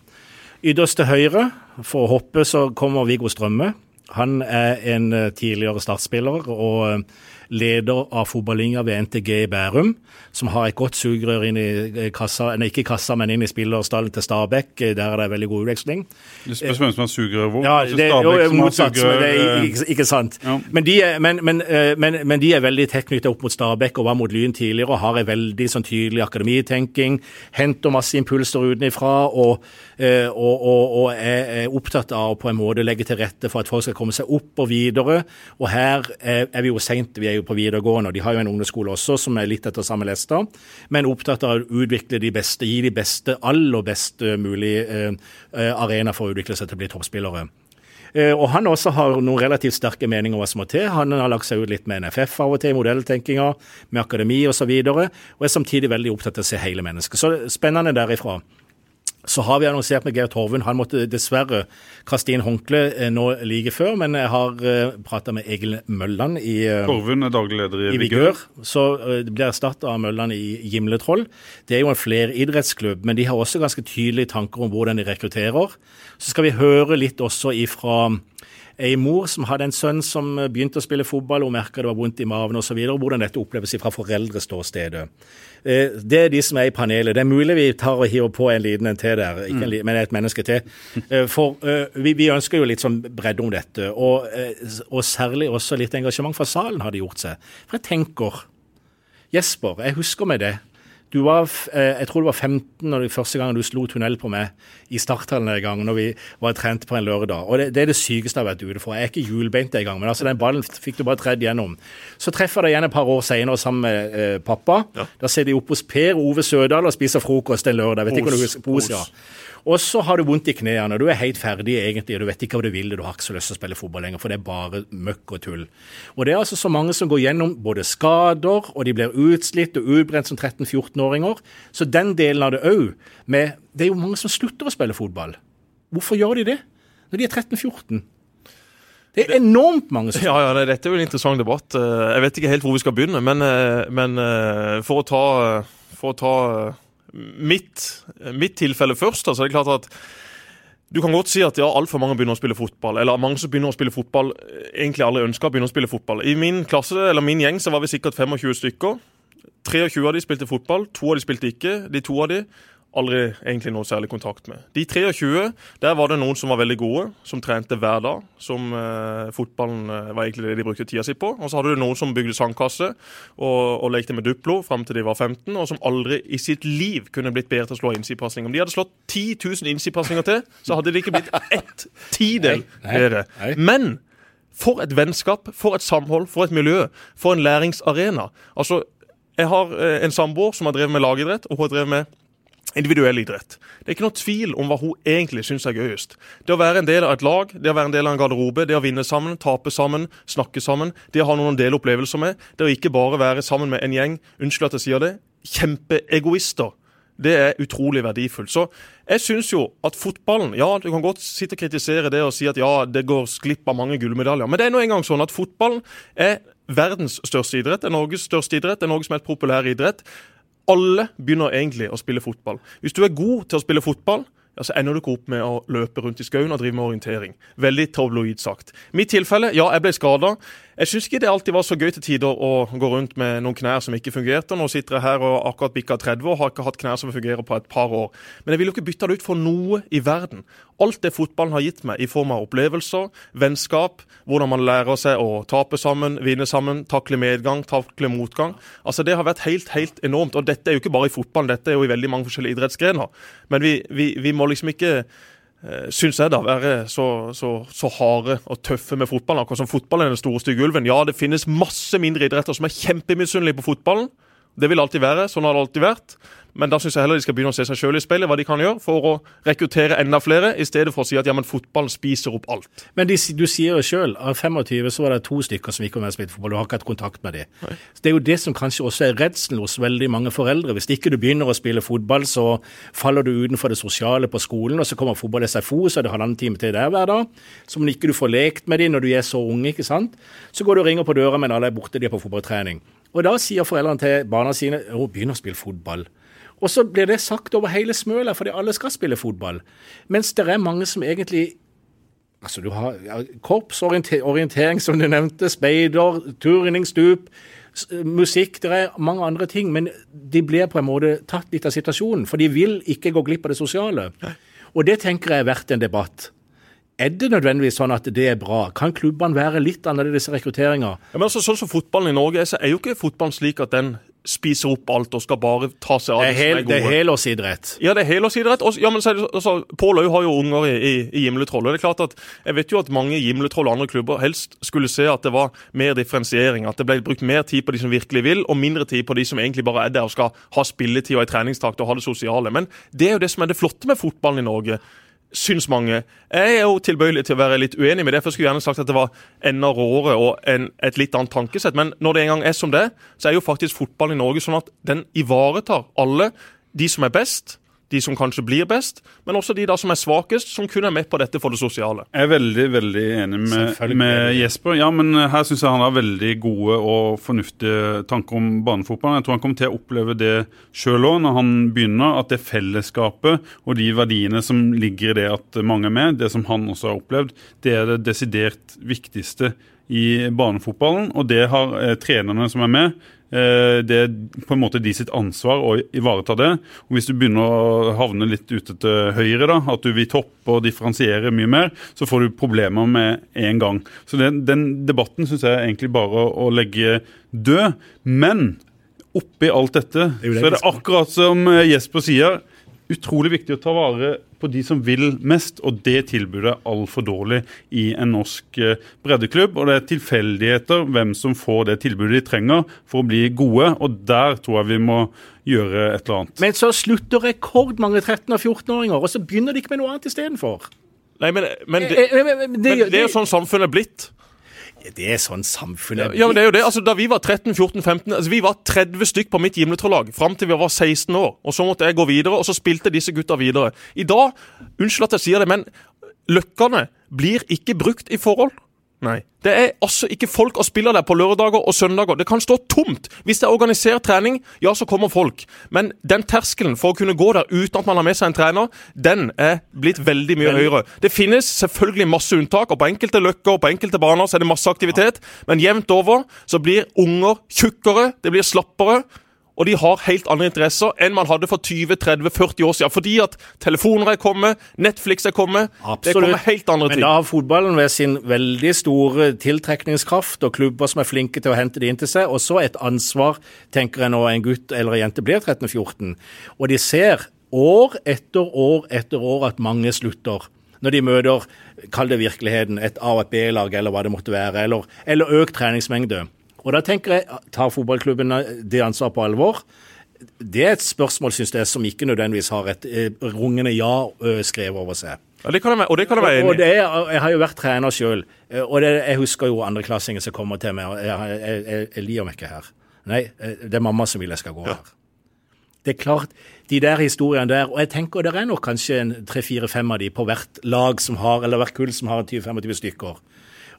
S4: Ytterst til høyre, for å hoppe, så kommer Viggo Strømme. Han er en tidligere startspiller og leder av fotballinga ved NTG i Bærum, som har et godt sugerør inn i kassa, nei, ikke kassa, men inn i spillerstallen til Stabæk. Der er det veldig god utveksling.
S2: Det spørs hvem som har sugerør hvor.
S4: Ja, det er jo motsatt, men det er ikke, ikke sant. Ja. Men, de er, men, men, eh, men, men, de er veldig tett knytta opp mot Stabæk og var mot Lyn tidligere og har en veldig sånn tydelig akademitenking. Henter masse impulser utenfra og, og, og, og er, opptatt av å på en måte legge til rette for at folk skal komme seg opp og videre. Og her er, er vi jo seint. Vi er jo på videregående, og de har jo en ungdomsskole også som er litt etter samme lesta, men opptatt av å utvikle de beste, gi de beste, aller best mulig eh, eh, arena for å utvikle seg til å bli toppspillere. Eh, og Han også har noen relativt sterke meninger om hva som må til. Han har lagt seg ut litt med NFF av og til, modelltenkinga, med akademi osv. Og, så og er samtidig veldig opptatt av å se hele mennesket. Så spennende derifra. Så har vi annonsert med Geir Torvund. Han måtte dessverre kaste inn håndkle eh, nå like før, men jeg har eh, prata med Egil Mølland i uh,
S2: Torvund er daglig leder i,
S4: i Vigør. Så det blir erstatta av Mølland i Gimletroll. Det er jo en fleridrettsklubb, men de har også ganske tydelige tanker om hvordan de rekrutterer. Så skal vi høre litt også ifra ei mor som hadde en sønn som begynte å spille fotball, og merka det var vondt i maven osv. Hvordan dette oppleves fra foreldreståstedet. Eh, det er de som er i panelet. Det er mulig vi tar og hiver på en liten en til der, ikke en, mm. men et menneske til. Eh, for eh, vi, vi ønsker jo litt sånn bredde om dette, og, og særlig også litt engasjement fra salen har det gjort seg. For jeg tenker Jesper, jeg husker med det. Du var, eh, jeg tror du var 15 når det første gang du slo tunnel på meg i starthallen en gang når vi var trent på en lørdag. Og det, det er det sykeste jeg har vært ute for. Jeg er ikke hjulbeint engang, men altså den ballen fikk du bare tredd gjennom. Så treffer jeg deg igjen et par år senere sammen med eh, pappa. Ja. Da sitter de oppe hos Per Ove Sødal og spiser frokost en lørdag. Vet ikke om du husker Pos, ja. Og så har du vondt i knærne, du er helt ferdig egentlig, og du vet ikke hva du vil, du har ikke så lyst til å spille fotball lenger, for det er bare møkk og tull. Og det er altså så mange som går gjennom både skader, og de blir utslitt og utbrent som 13-14-åringer. Så den delen av det òg med Det er jo mange som slutter å spille fotball. Hvorfor gjør de det? Når de er 13-14? Det er enormt mange
S3: som Ja, ja, Dette er jo en interessant debatt. Eh, jeg vet ikke helt hvor vi skal begynne, men, eh, men eh, for å ta, for å ta mitt, mitt tilfelle først, altså det er klart at du kan godt si at ja, altfor mange begynner å spille fotball. Eller mange som begynner å spille fotball, egentlig alle ønsker å begynne å spille fotball. I min klasse, eller min gjeng så var vi sikkert 25 stykker. 23 av de spilte fotball, to av de spilte ikke. De to av de aldri egentlig noe særlig kontakt med. De 23, der var det noen som var veldig gode, som trente hver dag. Som eh, Fotballen eh, var egentlig det de brukte tida si på. Og så hadde du noen som bygde sandkasse og, og lekte med Duplo fram til de var 15, og som aldri i sitt liv kunne blitt bedre til å slå innsidepasning. Om de hadde slått 10 000 innsidepasninger til, så hadde det ikke blitt ett tidel bedre. Men for et vennskap, for et samhold, for et miljø, for en læringsarena. Altså, jeg har eh, en samboer som har drevet med lagidrett, og hun har drevet med individuell idrett. Det er ikke noe tvil om hva hun egentlig syns er gøyest. Det å være en del av et lag, det å være en del av en garderobe, det å vinne sammen, tape sammen, snakke sammen, det å ha noen dele opplevelser med, det å ikke bare være sammen med en gjeng, unnskyld at jeg sier det, kjempeegoister. Det er utrolig verdifullt. Så jeg syns jo at fotballen Ja, du kan godt sitte og kritisere det og si at ja, det går glipp av mange gullmedaljer, men det er nå engang sånn at fotballen er verdens største idrett, er Norges største idrett, er Norges mest populære idrett alle begynner egentlig å spille fotball. Hvis du er god til å spille fotball, ja, så ender du ikke opp med å løpe rundt i skauen og drive med orientering. Veldig tabloid sagt. Mitt tilfelle, ja, jeg ble skada. Jeg syns ikke det alltid var så gøy til tider å gå rundt med noen knær som ikke fungerte. Nå sitter jeg her og akkurat bikka 30 og har ikke hatt knær som fungerer på et par år. Men jeg vil jo ikke bytte det ut for noe i verden. Alt det fotballen har gitt meg i form av opplevelser, vennskap, hvordan man lærer seg å tape sammen, vinne sammen, takle medgang, takle motgang. Altså Det har vært helt, helt enormt. Og dette er jo ikke bare i fotballen, dette er jo i veldig mange forskjellige idrettsgrener. Men vi, vi, vi må liksom ikke syns jeg, da, være så, så, så, harde og tøffe med fotballen. Akkurat som fotballen er den store stygge ulven. Ja, det finnes masse mindre idretter som er kjempemisunnelige på fotballen. Det vil alltid være. Sånn har det alltid vært. Men da syns jeg heller de skal begynne å se seg sjøl i speilet, hva de kan gjøre for å rekruttere enda flere, i stedet for å si at ja, men fotball spiser opp alt.
S4: Men de, du sier jo sjøl, av 25 så var det to stykker som ikke var med og spilte fotball. Du har ikke hatt kontakt med dem. Det er jo det som kanskje også er redselen hos veldig mange foreldre. Hvis ikke du begynner å spille fotball, så faller du utenfor det sosiale på skolen, og så kommer fotball-SFO, så er det halvannen time til der hver dag. Som ikke du får lekt med dem når du er så ung, ikke sant. Så går du og ringer på døra, men alle er borte, de er på fotballtrening. Og da sier foreldrene til barna sine å, begynn å spille fotball. Og så blir det sagt over hele Smøla, fordi alle skal spille fotball. Mens det er mange som egentlig Altså, du har korps, orientering, som du nevnte, speider, turning, stup, musikk. Det er mange andre ting. Men de blir på en måte tatt litt av situasjonen. For de vil ikke gå glipp av det sosiale. Og det tenker jeg er verdt en debatt. Er det nødvendigvis sånn at det er bra? Kan klubbene være litt annerledes i rekrutteringa?
S3: Ja, altså, sånn som fotballen i Norge er, så er jo ikke fotballen slik at den spiser opp alt og skal bare ta seg av
S4: det,
S3: som er gode.
S4: Det er helårsidrett.
S3: Ja, det er helårsidrett. Ja, men altså, Pål Au har jo unger i, i, i Gimletroll. og det er klart at Jeg vet jo at mange Gimletroll og andre klubber helst skulle se at det var mer differensiering. At det ble brukt mer tid på de som virkelig vil, og mindre tid på de som egentlig bare er der og skal ha spilletid og ei treningstakt og ha det sosiale. Men det er jo det som er det flotte med fotballen i Norge syns mange. Jeg er jo tilbøyelig til å være litt uenig med det. for Jeg skulle gjerne sagt at det var enda råere og en, et litt annet tankesett. Men når det en gang er som det, så er jo faktisk fotballen i Norge sånn at den ivaretar alle de som er best. De som kanskje blir best, men også de da som er svakest, som kun er med på dette for det sosiale.
S2: Jeg er veldig veldig enig med, med Jesper. Ja, men her syns jeg han har veldig gode og fornuftige tanker om barnefotballen. Jeg tror han kommer til å oppleve det sjøl òg når han begynner, at det fellesskapet og de verdiene som ligger i det at mange er med, det som han også har opplevd, det er det desidert viktigste i barnefotballen. Og det har eh, trenerne som er med, Eh, det er på en måte de sitt ansvar å ivareta det. Og Hvis du begynner å havne litt ute til høyre, da, at du vil toppe og differensiere mye mer, så får du problemer med en gang. Så Den, den debatten syns jeg egentlig bare å legge død. Men oppi alt dette, så er det akkurat som Jesper sier utrolig viktig å ta vare på de som vil mest, og det tilbudet er altfor dårlig i en norsk eh, breddeklubb. Og det er tilfeldigheter hvem som får det tilbudet de trenger for å bli gode, og der tror jeg vi må gjøre et eller annet.
S4: Men så slutter rekordmange 13- og 14-åringer, og så begynner de ikke med noe annet istedenfor.
S3: Nei, men, men, det, eh, eh, men det er jo sånn samfunnet er blitt.
S4: Det er sånn samfunnet
S3: Ja, men det er jo det. Altså, da vi var 13-14-15 altså, Vi var 30 stykk på mitt gimletrollag fram til vi var 16 år. Og Så måtte jeg gå videre, og så spilte disse gutta videre. I dag, unnskyld at jeg sier det, men løkkene blir ikke brukt i forhold. Nei. Det er altså ikke folk og spiller der på lørdager og søndager. Det kan stå tomt. Hvis det er organisert trening, ja, så kommer folk. Men den terskelen for å kunne gå der uten at man har med seg en trener, den er blitt veldig mye høyere. Det finnes selvfølgelig masse unntak, og på enkelte løkker og på enkelte baner så er det masse aktivitet, men jevnt over så blir unger tjukkere, det blir slappere og de har helt andre interesser enn man hadde for 20-30-40 år siden. Fordi at telefoner er kommet, Netflix er kommet. Absolutt. Det kommer helt andre ting.
S4: Men da har fotballen ved sin veldig store tiltrekningskraft og klubber som er flinke til å hente det inn til seg, også et ansvar, tenker jeg når en gutt eller en jente blir 13-14. Og de ser år etter år etter år at mange slutter når de møter, kall det virkeligheten, et A- og et B-lag eller hva det måtte være, eller, eller økt treningsmengde. Og da tenker jeg, Tar fotballklubben det ansvaret på alvor? Det er et spørsmål synes jeg, som ikke nødvendigvis har et eh, rungende ja skrevet over seg.
S3: Ja, det kan jeg, og det kan jeg være enig
S4: i. Jeg har jo vært trener sjøl, eh, og det, jeg husker jo andreklassinger som kommer til meg. og Jeg, jeg, jeg, lier meg ikke her. Nei, eh, det er mamma som vil jeg skal gå ja. her. Det er klart, de der historiene der, og jeg tenker det er nok kanskje tre-fire-fem av de på hvert lag som har, eller hvert kull som har 20-25 stykker.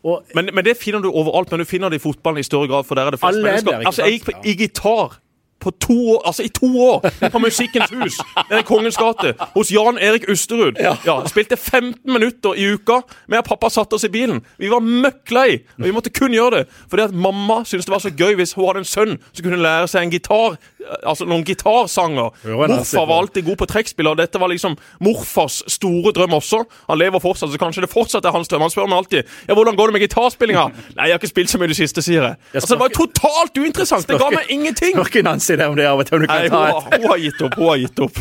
S3: Og, men, men, det finner du overalt, men du finner det i fotballen i større grad, for der er det flest mennesker. Altså, jeg gikk på, i gitar på to år, altså i to år på Musikkens Hus nede i Kongens gate hos Jan Erik Usterud. Ja. ja. Spilte 15 minutter i uka. Vi og pappa satte oss i bilen. Vi var møkk lei, og vi måtte kun gjøre det fordi at mamma syntes det var så gøy hvis hun hadde en sønn som kunne lære seg en gitar, altså noen gitarsanger. Morfar var alltid god på trekkspill, og dette var liksom morfars store drøm også. Han lever fortsatt, så kanskje det fortsatt er hans drøm. Han spør meg alltid ja, hvordan går det med gitarspillinga. Nei, jeg har ikke spilt så mye i det siste, sier jeg. Altså, Det var totalt uinteressant. Det ga meg ingenting
S4: si det om det av og til.
S3: Nei, hun, hun, har gitt opp. Hun har gitt opp.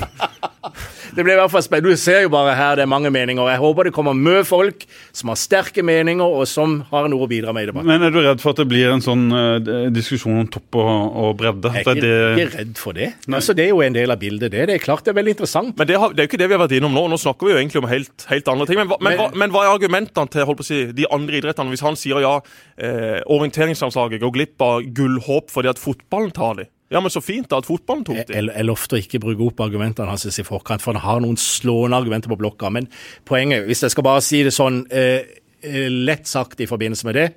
S4: det blir i hvert fall spennende. Du ser jo bare her det er mange meninger. Jeg håper det kommer mye folk som har sterke meninger, og som har noe å bidra med i debatten.
S2: Men er du redd for at det blir en sånn uh, diskusjon om topp og, og bredde?
S4: Jeg er ikke, det... ikke redd for det. Altså, det er jo en del av bildet, det. Det er klart det er veldig interessant.
S3: Men det, har, det er jo ikke det vi har vært innom nå. Nå snakker vi jo egentlig om helt, helt andre ting. Men, men, men, hva, men, hva, er argumentene til holdt på å si, de andre idrettene hvis han sier ja, eh, orienteringslandslaget går glipp av gullhåp fordi at fotballen tar de? Ja, men Så fint da at fotballen tok
S4: det. Jeg, jeg lovte å ikke bruke opp argumentene hans i forkant, for han har noen slående argumenter på blokka. Men poenget, hvis jeg skal bare si det sånn eh, eh, lett sagt i forbindelse med det,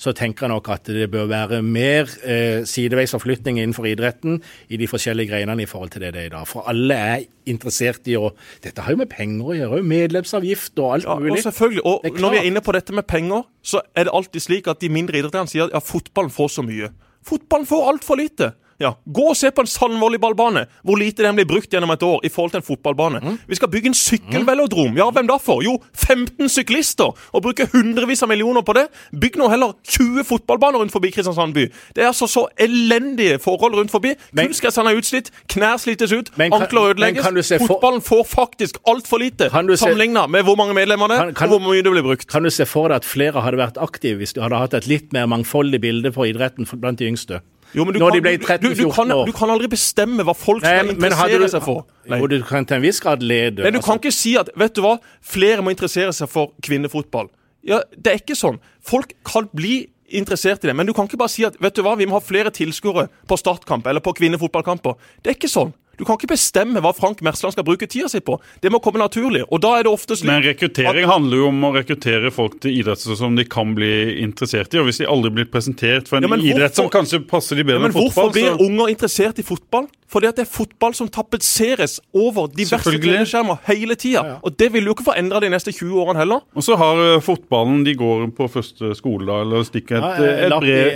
S4: så tenker jeg nok at det bør være mer eh, sideveisforflytning innenfor idretten i de forskjellige greinene i forhold til det det er i dag. For alle er interessert i å Dette har jo med penger å gjøre, medlemsavgift og alt
S3: ja,
S4: mulig.
S3: Og selvfølgelig, og når vi er inne på dette med penger, så er det alltid slik at de mindre idretterne sier at ja, fotballen får så mye. Fotballen får altfor lite. Ja, Gå og se på en sandvolleyballbane, hvor lite den blir brukt gjennom et år i forhold til en fotballbane. Mm. Vi skal bygge en sykkelvelodrom. Ja, hvem da for? Jo, 15 syklister! Og bruke hundrevis av millioner på det. Bygg nå heller 20 fotballbaner rundt forbi Kristiansand by. Det er altså så elendige forhold rundt forbi. Kunstgressene er utslitt, knær slites ut, ankler ødelegges. Fotballen får faktisk altfor lite sammenligna med hvor mange medlemmer det er, og hvor mye det blir brukt.
S4: Kan du se for deg at flere hadde vært aktive hvis du hadde hatt et litt mer mangfoldig bilde på idretten blant de yngste?
S3: Jo, men du, kan, du, du, kan, du, kan, aldri bestemme hva folk Nei, skal interessere seg for.
S4: Nei. Jo, du kan til en viss grad lede.
S3: Men du altså. kan ikke si at vet du hva, flere må interessere seg for kvinnefotball. Ja, Det er ikke sånn. Folk kan bli interessert i det, men du kan ikke bare si at vet du hva, vi må ha flere tilskuere på startkamp eller på kvinnefotballkamper. Det er ikke sånn. Du kan ikke bestemme hva Frank Mersland skal bruke tida si på. Det må komme naturlig. og da er det ofte slik...
S2: Men rekruttering at... handler jo om å rekruttere folk til idretter som de kan bli interessert i. og Hvis de aldri blir presentert for en ja, idrett hvorfor... som kanskje passer de bedre ja,
S3: enn fotball Hvorfor blir så... unger interessert i fotball? Fordi at det er fotball som tapetseres over diverse TV-skjermer hele tida. Ja, ja. Og det vil jo ikke få endra de neste 20 årene heller.
S2: Og så har uh, fotballen De går på første skole da, eller stikker et, ja, et, brev,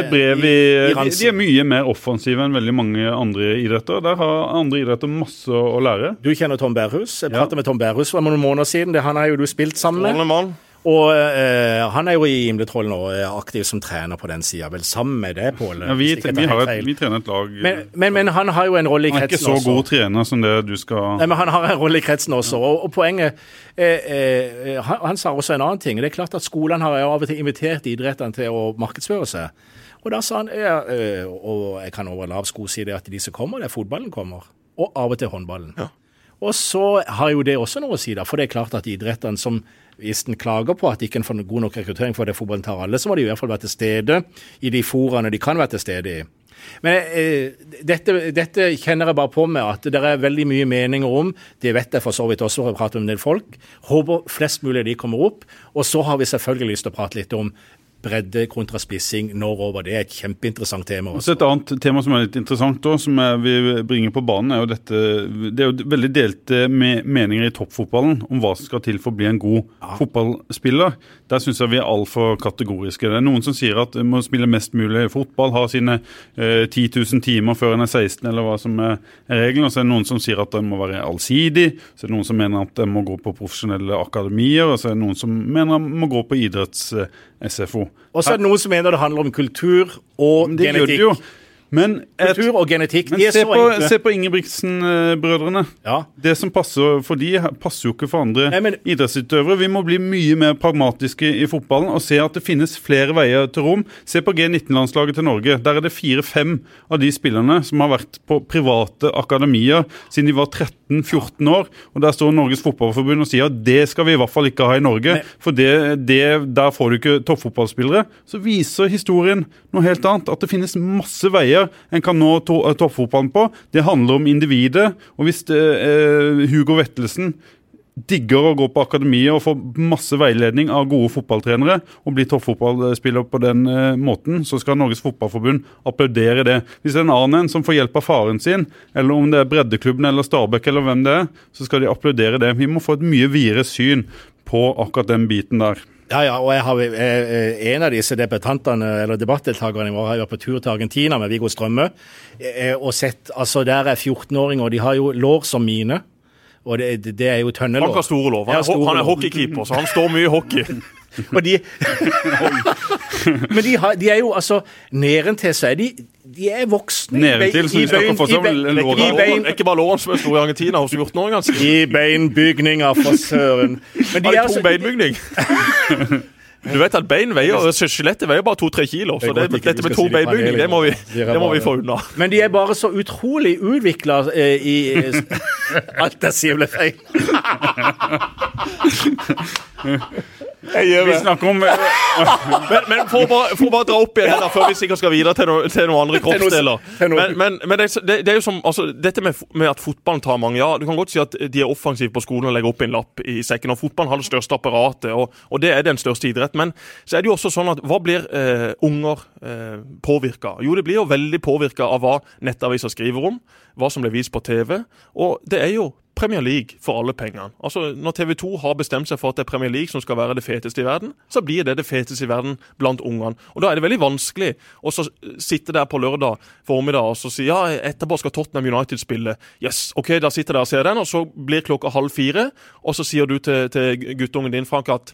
S2: et brev i, i, i De er mye mer offensive enn veldig mange andre idretter. Der har andre idretter masse å lære.
S4: Du kjenner Tom Bærhus. Jeg pratet med Tom Bærhus for noen måneder siden. Det, han har jo du spilt sammen med. Og eh, han er jo i Imletroll nå, aktiv som trener på den sida. Vel sammen med deg, Pål?
S2: Ja, vi, vi, vi, trener et lag.
S4: Men, men, men, han har jo en rolle i kretsen
S2: også. Han er ikke så god trener som det du skal
S4: Nei, men Han har en rolle i kretsen også. Og, og poenget eh, eh, han, han, sa også en annen ting. Det er klart at Skolene har jo av og til invitert idrettene til å markedsføre seg. Og da sa han, ja, eh, og jeg kan over lav sko si det, at de som kommer, det er fotballen kommer. Og av og til håndballen. Ja. Og så har jo det også noe å si, da. For det er klart at idrettene som hvis en klager på at de ikke får god nok rekruttering for det fotballen tar alle, så må de i hvert fall være til stede i de foraene de kan være til stede i. Men eh, dette, dette, kjenner jeg bare på med at det er veldig mye meninger om. Det vet jeg for så vidt også, for å prate med en del folk. Håper flest mulig av de kommer opp. Og så har vi selvfølgelig lyst til å prate litt om bredde kontra spissing norrover. Det er et kjempeinteressant tema.
S2: Også. Et annet tema som er litt interessant, da, som vi bringer på banen, er jo dette Det er jo veldig delte meninger i toppfotballen om hva som skal til for å bli en god ja. fotballspiller. Der syns jeg vi er altfor kategoriske. Det er noen som sier at man må spille mest mulig fotball, ha sine eh, 10 000 timer før en er 16, eller hva som er regelen. Og så er det noen som sier at en må være allsidig. Så er det noen som mener at en må gå på profesjonelle akademier. Og så er det noen som mener en må gå på idretts-SFO.
S4: Og så er det noen som mener det handler om kultur og det genetikk. Men et, Kultur og genetikk,
S2: de er se så på, enkle. Se på Ingebrigtsen-brødrene. Ja. Det som passer for de, passer jo ikke for andre Nei, men, idrettsutøvere. Vi må bli mye mer pragmatiske i fotballen og se at det finnes flere veier til rom. Se på G19-landslaget til Norge. Der er det fire-fem av de spillerne som har vært på private akademier siden de var 13-14 år. Og der står Norges Fotballforbund og sier at det skal vi i hvert fall ikke ha i Norge. Nei. For det, det, der får du ikke toppfotballspillere. Så viser historien noe helt annet. At det finnes masse veier en kan nå to, eh, toppfotballen på. Det handler om individet. Og hvis det, eh, Hugo Vettelsen digger å gå på akademiet og få masse veiledning av gode fotballtrenere og bli toppfotballspiller på den eh, måten, så skal Norges Fotballforbund applaudere det. Hvis det er en annen som får hjelp av faren sin, eller om det er breddeklubben eller Stabæk eller hvem det er, så skal de applaudere det. Vi må få et mye videre syn på akkurat den biten der.
S4: Ja, ja, og har, eh, En av disse debattantene, eller debattdeltakerne våre har vært på tur til Argentina med Viggo Strømme. Eh, og sett, altså Der er 14-åringer, og de har jo lår som mine. Og det, det er jo tønnelår.
S3: Han har store lår. Han, er, er hockeykeeper, så han står mye i hockey.
S4: Og de Men de, har, de, er jo altså Nedentil så er de de er voksne.
S2: Nedentil, så de få seg
S3: lårene? Ikke bare lårene som er store i Argentina hos 14-åringene.
S4: I beinbygninger, for søren.
S3: Men de har de altså, to beinbygning? Du vet at bein veier, Skjelettet veier bare to-tre kilo. så det, dette med to beinbygning, det må vi, det må vi få unna.
S4: Men de er bare så utrolig utvikla eh, i eh, Alt jeg sier, ble feil.
S2: Vi snakker om
S3: Men, men få bare, bare, dra opp igjen her, før vi sikkert skal videre til, no, til noen andre kroppsdeler Men, men, men det, det, er jo som altså, Dette med, med, at fotballen tar mange Ja, du kan godt si at de er offensive på skolen og legger opp en lapp i sekken. Og fotballen har det største apparatet, og, og, det er den største idretten. Men så er det jo også sånn at hva blir eh, unger eh, påvirka? Jo, det blir jo veldig påvirka av hva nettaviser skriver om, hva som blir vist på TV. Og det er jo Premier League for alle pengene. Altså, Når TV 2 har bestemt seg for at det er Premier League som skal være det feteste i verden, så blir det det feteste i verden blant ungene. Og Da er det veldig vanskelig å sitte der på lørdag formiddag og så si ja, etterpå skal Tottenham United spille. Yes, ok, da sitter der og ser den, og så blir klokka halv fire, og så sier du til, til guttungen din, Frank, at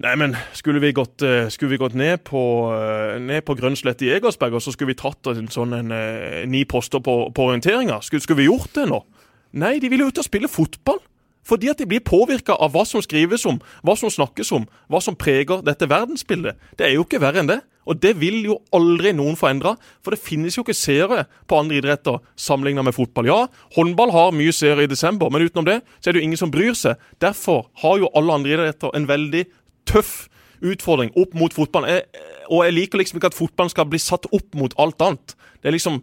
S3: Nei, men skulle vi gått, uh, skulle vi gått ned på, uh, ned på Grønnslett i Egersberg, og så skulle vi tatt en sånn en, en, ni poster på, på orienteringa? Skulle, skulle vi gjort det nå? Nei, de vil jo ut og spille fotball. Fordi at de blir påvirka av hva som skrives om, hva som snakkes om, hva som preger dette verdensbildet. Det er jo ikke verre enn det. Og det vil jo aldri noen få endra, for det finnes jo ikke seere på andre idretter sammenlignet med fotball. Ja, håndball har mye seere i desember, men utenom det så er det jo ingen som bryr seg. Derfor har jo alle andre idretter en veldig tøff utfordring opp mot fotballen. og jeg liker liksom ikke at fotballen skal bli satt opp mot alt annet. Det er liksom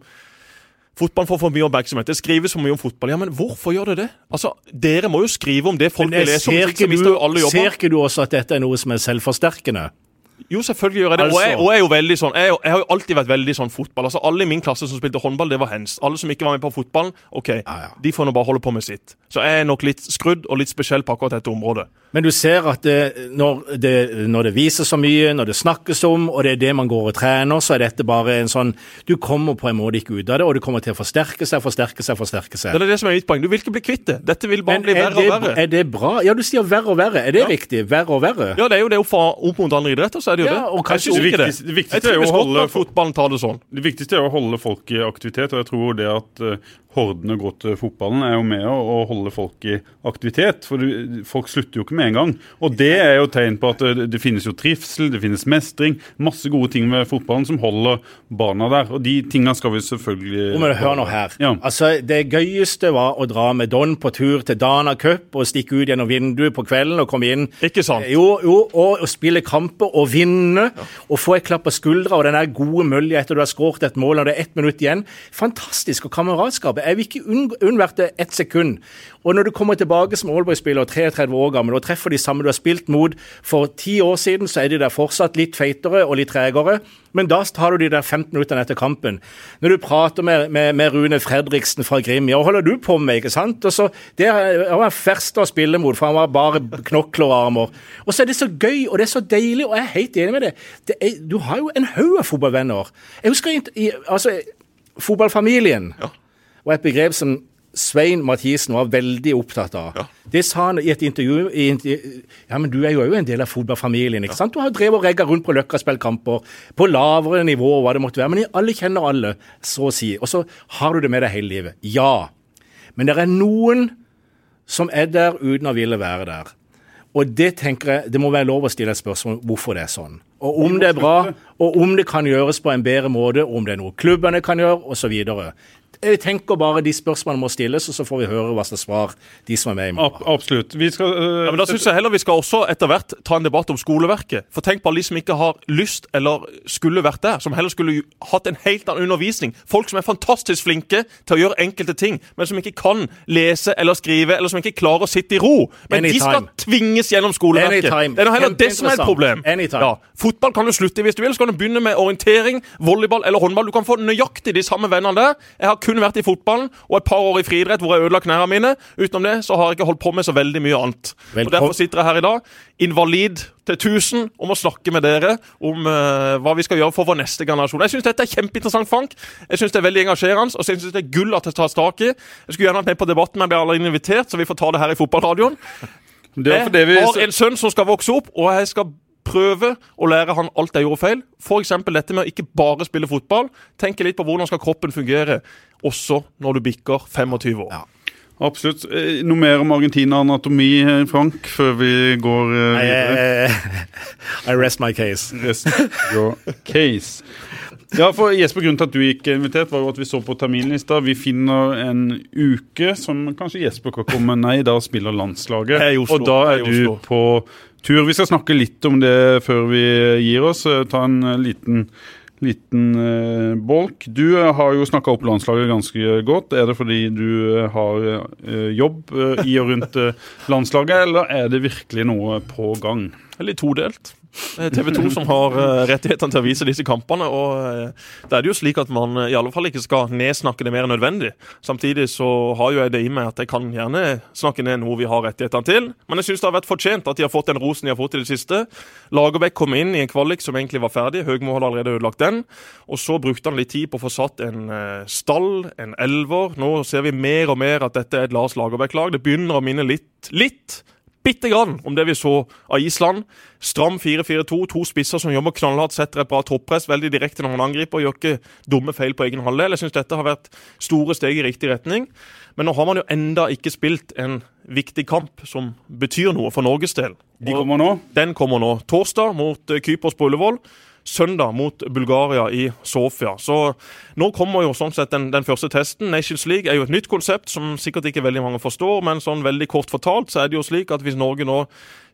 S3: Fotballen får for mye oppmerksomhet. Det skrives for mye om fotball. Ja, Men hvorfor gjør det det? Altså, Dere må jo skrive om det folk vil lese om. Ser ikke, du,
S4: ser ikke du også at dette er noe som er selvforsterkende?
S3: Jo, selvfølgelig gjør jeg det. Altså. Og, jeg, og, jeg, er jo veldig sånn, jeg, jeg, har jo alltid vært veldig sånn fotball. Altså, Alle i min klasse som spilte håndball, det var hens. Alle som ikke var med på fotballen, OK, ja, ja. de får nå bare holde på med sitt. Så jeg er nok litt skrudd og litt spesiell på akkurat dette området.
S4: Men du ser at det, når, det, når, det, viser så mye, når det snakkes om, og det er det man går og trener, så er dette bare en sånn Du kommer på en måte ikke ut av det, og det kommer til å forsterke seg, forsterke seg, forsterke seg.
S3: Det er det som er mitt poeng. Du vil ikke bli kvitt det. Dette vil bare Men bli verre
S4: det,
S3: og verre.
S4: Er det bra? Ja, du sier verre og verre. Er det ja. riktig? Verre og verre?
S3: Ja, det er jo det opp, opp mot andre idretter, så er det jo ja, det.
S2: Og kanskje, det, viktigste, det viktigste er
S3: å holde fotballen tar det sånn.
S2: Det viktigste er å holde folk i aktivitet, og jeg tror det at uh, hordene går til fotballen, er jo med å, holde folk i aktivitet. For du, folk slutter jo ikke med en gang. Og det er jo tegn på at det, det, finnes jo trivsel, det finnes mestring. Masse gode ting med fotballen som holder barna der. Og de tingene skal vi selvfølgelig
S4: Men Hør nå her. Ja. Altså, Det gøyeste var å dra med Don på tur til Dana Cup og stikke ut gjennom vinduet på kvelden og komme inn.
S3: Ikke sant?
S4: Jo, jo og, og spille kamper og vinne. Ja. Og få et klapp på skuldra og den der gode mølja etter du har skåret et mål og det er ett minutt igjen. Fantastisk. Og kameratskapet. Jeg vil ikke unnvært ett sekund. Og når du kommer tilbake som Aalborg-spiller, 33 år gammel, og treffer de samme du har spilt mot for ti år siden, så er de der fortsatt litt feitere og litt tregere. Men da tar du de der 15 minuttene etter kampen. Når du prater med, med, med Rune Fredriksen fra Grim, ja, hva holder du på med? ikke sant? Og så, Det var første å spille mot, for han var bare knokler og armer. Og så er det så gøy, og det er så deilig, og jeg er helt enig med det. det er, du har jo en haug av fotballvenner. Jeg husker i, altså, fotballfamilien. Ja var et begrep som Svein Mathisen var veldig opptatt av. Ja. Det sa han i et intervju i, Ja, men du er jo en del av fotballfamilien. ikke ja. sant? Du har drevet og regga rundt på Løkka og spilt kamper på lavere nivå, hva det måtte være. Men alle kjenner alle, så å si. Og så har du det med deg hele livet. Ja. Men det er noen som er der uten å ville være der. Og det tenker jeg, det må være lov å stille et spørsmål hvorfor det er sånn. Og om det er bra, og om det kan gjøres på en bedre måte, og om det er noe klubbene kan gjøre, osv. Jeg tenker bare de spørsmålene må stilles, og så får vi høre hva slags svar de som er med i
S2: morgen. Absolutt. Vi skal, uh,
S3: ja, men Da syns jeg heller vi skal også etter hvert ta en debatt om skoleverket. For tenk på alle de som ikke har lyst eller skulle vært der. Som heller skulle hatt en helt annen undervisning. Folk som er fantastisk flinke til å gjøre enkelte ting, men som ikke kan lese eller skrive, eller som ikke klarer å sitte i ro. Men Anytime. de skal tvinges gjennom skoleverket. Anytime. Det er heller det som er et problem. Ja, fotball kan du slutte i hvis du vil. Så kan du begynne med orientering, volleyball eller håndball. Du kan få nøyaktig de samme vennene der. Jeg har kun vært i fotballen og et par år i friidrett hvor jeg ødela knærne mine. Utenom det så har jeg ikke holdt på med så veldig mye annet. Og Derfor sitter jeg her i dag, invalid til 1000, om å snakke med dere om uh, hva vi skal gjøre for vår neste generasjon. Jeg syns dette er kjempeinteressant, Frank. Jeg syns det er veldig engasjerende, og jeg syns det er gull at det tas tak i. Jeg skulle gjerne vært med på debatten, men jeg ble allerede invitert, så vi får ta det her i fotballradioen. Jeg har en sønn som skal vokse opp, og jeg skal prøve å lære han alt jeg gjorde feil. F.eks. dette med å ikke bare spille fotball. Tenke litt på hvordan skal kroppen fungere, også når du bikker 25 år. Ja.
S2: Absolutt. Eh, noe mer om Argentina-anatomi, eh, Frank, før vi går uh,
S4: videre? I, I, rest my case.
S2: Rest your case. Ja, for Jesper, Grunnen til at du ikke er invitert, var jo at vi så på terminlista. Vi finner en uke som kanskje Jesper kan komme Nei, da spiller landslaget. Og da er du på tur. Vi skal snakke litt om det før vi gir oss. Eh, ta en eh, liten, liten uh, bolk. Du har jo snakka opp landslaget ganske godt. Er det fordi du har jobb i og rundt landslaget, eller er det virkelig noe på gang?
S3: Litt todelt. TV 2 som har uh, rettighetene til å vise disse kampene. og da Det er det jo slik at man i alle fall ikke skal nedsnakke det mer enn nødvendig. Samtidig så har jo jeg det i meg at jeg kan gjerne snakke ned noe vi har rettighetene til. Men jeg syns det har vært fortjent at de har fått den rosen de har fått i det siste. Lagerbäck kom inn i en kvalik som egentlig var ferdig. Høgmo hadde allerede ødelagt den. Og så brukte han litt tid på å få satt en stall, en elver. Nå ser vi mer og mer at dette er et Lars Lagerbäck-lag. Det begynner å minne litt, litt bitte grann om det vi så av Island. Stram 4-4-2, to spisser som jobber knallhardt, setter et bra toppress veldig direkte når man angriper og gjør ikke dumme feil på egen halvdel. Jeg syns dette har vært store steg i riktig retning. Men nå har man jo enda ikke spilt en viktig kamp som betyr noe for Norges del.
S2: De kommer nå?
S3: Den kommer nå. Torsdag mot Kypros på Ullevål søndag mot Bulgaria i Sofia. Så nå kommer jo sånn sett den, den, første testen. Nations League er jo et nytt konsept som sikkert ikke veldig mange forstår, men sånn veldig kort fortalt så er det jo slik at hvis Norge nå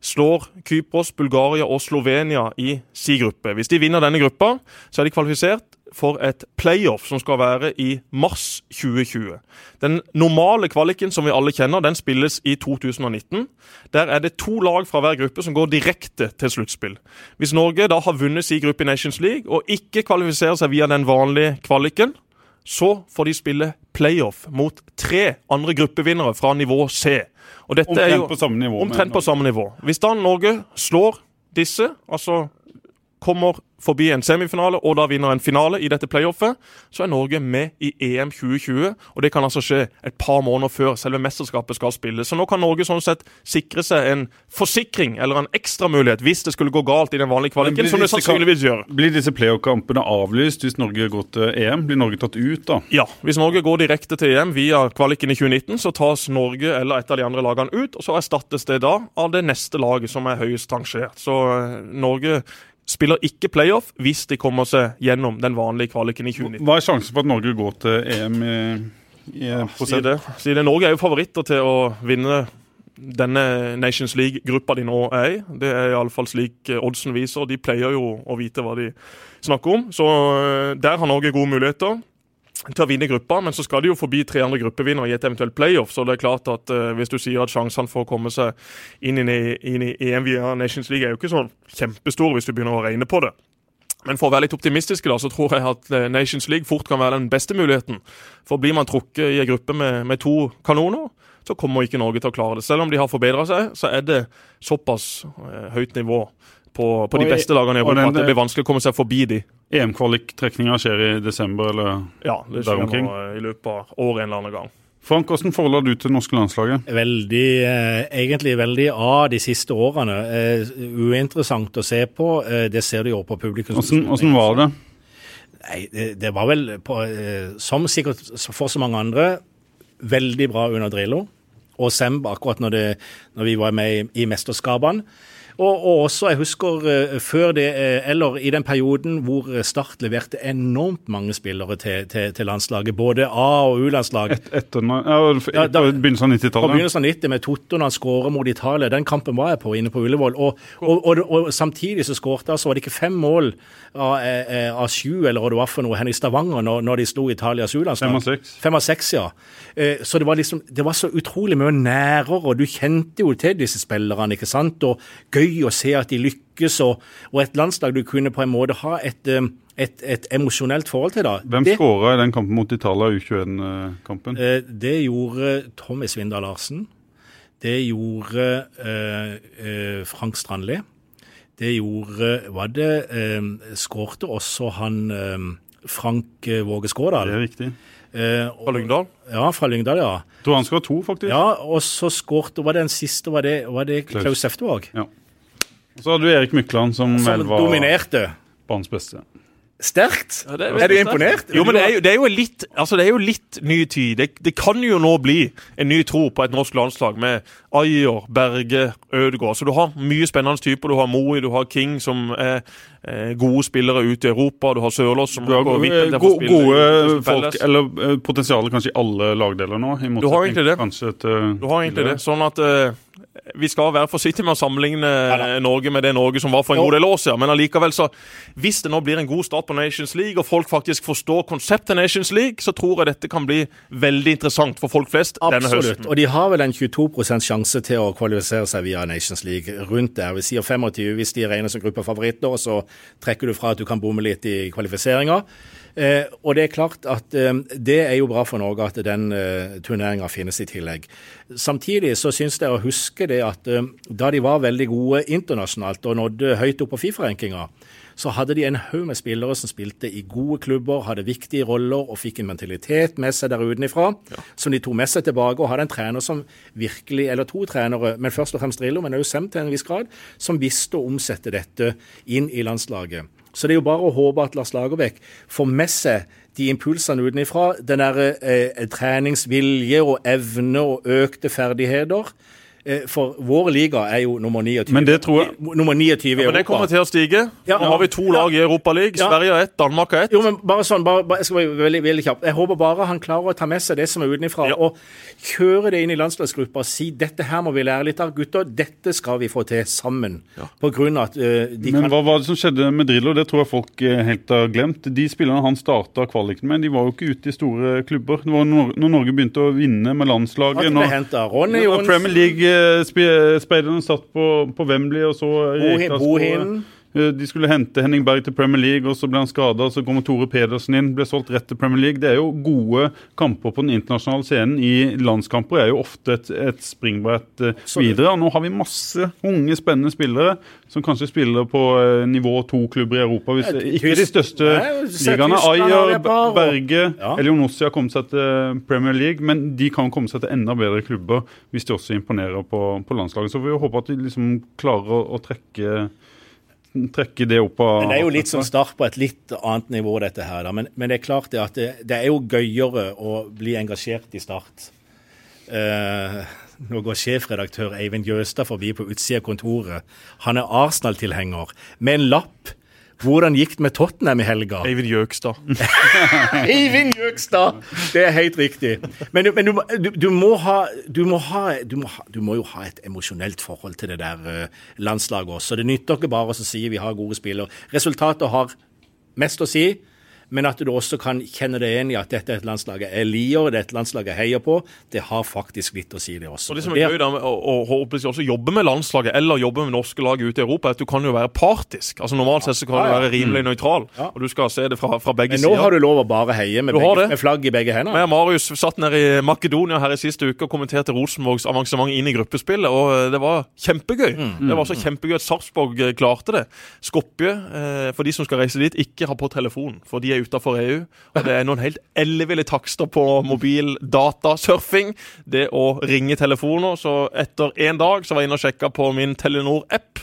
S3: slår Kypros, Bulgaria og Slovenia i si gruppe Hvis de vinner denne gruppa, så er de kvalifisert for et playoff som skal være i mars 2020. Den normale kvaliken som vi alle kjenner, den spilles i 2019. Der er det to lag fra hver gruppe som går direkte til sluttspill. Hvis Norge da har vunnet sin gruppe i Nations League og ikke kvalifiserer seg via den vanlige kvaliken, så får de spille playoff mot tre andre gruppevinnere fra nivå C.
S2: Og dette omtrent er jo på samme nivå.
S3: Omtrent på samme nivå. Hvis da Norge slår disse, altså kommer forbi en semifinale og da vinner en finale i dette playoffet, så er Norge med i EM 2020. Og det kan altså skje et par måneder før selve mesterskapet skal spilles. Så nå kan Norge sånn sett sikre seg en forsikring eller en ekstramulighet hvis det skulle gå galt i den vanlige kvaliken, som det sannsynligvis gjør.
S2: Blir disse playoff-kampene avlyst hvis Norge går til EM? Blir Norge tatt ut da?
S3: Ja, hvis Norge går direkte til EM via kvaliken i 2019, så tas Norge eller et av de andre lagene ut, og så erstattes det da av det neste laget som er høyest rangert. Så eh, Norge spiller ikke playoff hvis de kommer seg gjennom den vanlige kvaliken i 2019.
S2: Hva er sjansen for at Norge går til EM i, i ja,
S3: si det. si det. Norge er jo favoritter til å vinne denne Nations League-gruppa de nå er i. Det er iallfall slik oddsen viser. De pleier jo å vite hva de snakker om. Så eh, der har Norge gode muligheter til å vinne gruppa, men så skal de jo forbi tre andre gruppevinnere i et eventuelt playoff. Så det er klart at uh, hvis du sier at sjansene for å komme seg inn i, inn i EM via Nations League er jo ikke så kjempestore hvis du begynner å regne på det. Men for å være litt optimistiske, da, så tror jeg at uh, Nations League fort kan være den beste muligheten. For blir man trukket i en gruppe med, med to kanoner, så kommer ikke Norge til å klare det. Selv om de har forbedra seg, så er det såpass eh, høyt nivå på, på de beste lagene i Europa at det blir vanskelig å komme seg forbi de.
S2: EM-kvaliktrekninga skjer i desember, eller
S3: Ja, det skjer nå i løpet av året en eller annen gang.
S2: Frank, hvordan forholder du til det norske landslaget?
S4: Veldig, eh, Egentlig veldig av de siste årene. Eh, uinteressant å se på. Eh, det ser du jo på publikum.
S2: Hvordan, hvordan var det?
S4: Nei, det, det var vel, på, eh, som sikkert for så mange andre, veldig bra under Drillo og Semb akkurat når, det, når vi var med i, i mesterskapene. Og, og, også, jeg husker uh, før det, uh, eller i den perioden hvor Start leverte enormt mange spillere til, til, til landslaget. Både A- og U-landslag. Et,
S2: etter ja, ja, begynnelsen av 90-tallet?
S4: På begynnelsen av 90 med Totto når han skårer mot Italia. Den kampen var jeg på inne på Ullevål. Og, og, og samtidig så skårte altså, var det ikke fem mål av, eh, av sju, eller hva det var for noe, hen i Stavanger når, når de slo Italias U-landslag.
S2: Fem av seks.
S4: Fem av seks, ja. Så det var liksom, det var så utrolig mye nærere, og du kjente jo til disse spillerne, ikke sant. Og gøy gøy å se at de lykkes, og, og, et landslag du kunne på en måte ha et, um, et, et emosjonelt forhold til. da.
S2: Hvem skåra i den kampen mot Italia, U21-kampen?
S4: Eh, det gjorde Tommy Svindal Larsen. Det gjorde eh, eh, Frank Strandli. Det gjorde Var det eh, Skårte også han eh, Frank eh, Våge Skårdal?
S2: Det er riktig.
S3: Eh, fra Lyngdal?
S4: Ja, fra Lyngdal, ja.
S2: Tror han skåret to, faktisk.
S4: Ja, og så skårte Var det den siste, var det, var det Klaus Seftevåg?
S2: Ja. Så hadde du Erik Mykland, som, som vel var
S4: dominerte.
S2: banens beste.
S4: Sterkt! Ja, er, er, du imponert?
S3: Jo, men det er jo, det er jo, litt, altså det er jo litt ny tid. Det, det, kan jo nå bli en ny tro på et norsk landslag med Ayer, Berge, Ødegaard. Så du har mye spennende typer. Du har Moe, du har King, som er eh, gode spillere ute i Europa. Du har Sørlås som
S2: går gode, til spille. Gode folk, eller uh, potensialet kanskje i alle lagdeler nå.
S3: du har egentlig det. Et, uh, du har egentlig det. Sånn at uh, vi skal være forsiktige med å sammenligne ja, Norge med det Norge som var for en jo. god del år siden. Men allikevel, så hvis det nå blir en god start på Nations League, og folk faktisk forstår konseptet Nations League, så tror jeg dette kan bli veldig interessant for folk flest
S4: Absolutt.
S3: denne høsten.
S4: Absolutt. Og de har vel en 22 sjanse til å kvalifisere seg via Nations League rundt der. Vi sier 25 hvis de regnes som gruppefavoritter, og så trekker du fra at du kan bomme litt i kvalifiseringa. Eh, og det er klart at eh, det er jo bra for Norge at den eh, turneringa finnes i tillegg. Samtidig så syns jeg å huske det at eh, da de var veldig gode internasjonalt og nådde høyt opp på Fifa-rankinga, så hadde de en haug med spillere som spilte i gode klubber, hadde viktige roller og fikk en mentalitet med seg der utenfra ja. som de tok med seg tilbake. Og hadde en trener som virkelig, eller to trenere, men først og fremst Drillo, men også Sem til en viss grad, som visste å omsette dette inn i landslaget. Så det er jo bare å håpe at Lars Lagerbäck får med seg de impulsene utenfra. Den derre eh, treningsvilje og evne og økte ferdigheter Eh, for vår liga er jo nummer 29,
S2: Men det tror jeg...
S4: nummer 29 i
S3: ja, Men det kommer til å stige. Ja, Nå har vi to lag i Europaligaen. Ja. Sverige har ett, Danmark har ett.
S4: Jo, men bare sånn, bare, bare, jeg skal være veldig, veldig kjapt. Jeg håper bare han klarer å ta med seg det som er utenfra, ja. og kjøre det inn i landslagsgruppa og si dette her må vi lære litt av. Gutter, dette skal vi få til sammen. Ja. På grunn av at uh,
S2: de Men kan... hva var det som skjedde med Drillo? Det tror jeg folk eh, helt har glemt. De spillerne han starta kvaliken med, de var jo ikke ute i store klubber. Det var når, Norge begynte å vinne med landslaget.
S4: At Ronny
S2: Johnsen. Premier League speiderne satt på, på, Wembley og så
S4: Bohin.
S2: Eh, de skulle hente Henning Berg til Premier League, og så ble han skada. Så kommer Tore Pedersen inn, ble solgt rett til Premier League. Det er jo gode kamper på den internasjonale scenen. I landskamper er jo ofte et, et springbrett uh, videre. Og nå har vi masse unge, spennende spillere som kanskje spiller på uh, nivå to-klubber i Europa. Hvis, ikke de største ligaene. Ayer, Berge, ja. Elionossi har kommet seg til Premier League, men de kan komme seg til enda bedre klubber hvis de også imponerer på, på landslaget. Så vi håper at de liksom klarer å, å trekke trekke det opp av
S4: Men Det er jo litt som start på et litt annet nivå, dette her. Men, men, det er klart det at det, det, er jo gøyere å bli engasjert i Start. Uh, nå går sjefredaktør Eivind Jøstad forbi på utsida av kontoret. Han er Arsenal-tilhenger med en lapp hvordan gikk det med Tottenham i helga?
S3: Eivind Jøgstad.
S4: Eivind Jøgstad! Det er helt riktig. Men, men du, du, du, må ha, du, må ha, må du må jo ha et emosjonelt forhold til det der uh, landslaget også. Det nytter ikke bare å si vi har gode spillere. Resultatet har mest å si men at du også kan kjenne deg igjen i at dette er et landslag jeg liker, det er et landslag jeg heier på. Det har faktisk litt å si, det også.
S3: Og Det som er gøy da, å også jobbe med landslaget eller jobbe med norske lag ute i Europa, er at du kan jo være partisk. Altså Normalt sett så kan du være rimelig mm. nøytral, og du skal se det fra, fra begge
S4: sider. Men
S3: nå
S4: har du lov å bare heie med, begge, med flagg i begge hender.
S3: Og Marius satt nede i Makedonia her i siste uke og kommenterte Rosenborgs avansement inn i gruppespillet, og eh, det var kjempegøy. Mm. Det var så kjempegøy at Sarpsborg eh, klarte det. Skopje, eh, for de som skal reise dit, ikke har på telefon, for de er utafor EU. Og det er noen helt elleville takster på mobil datasurfing. Det å ringe telefoner. Så etter én dag så var jeg inne og sjekka på min Telenor-app.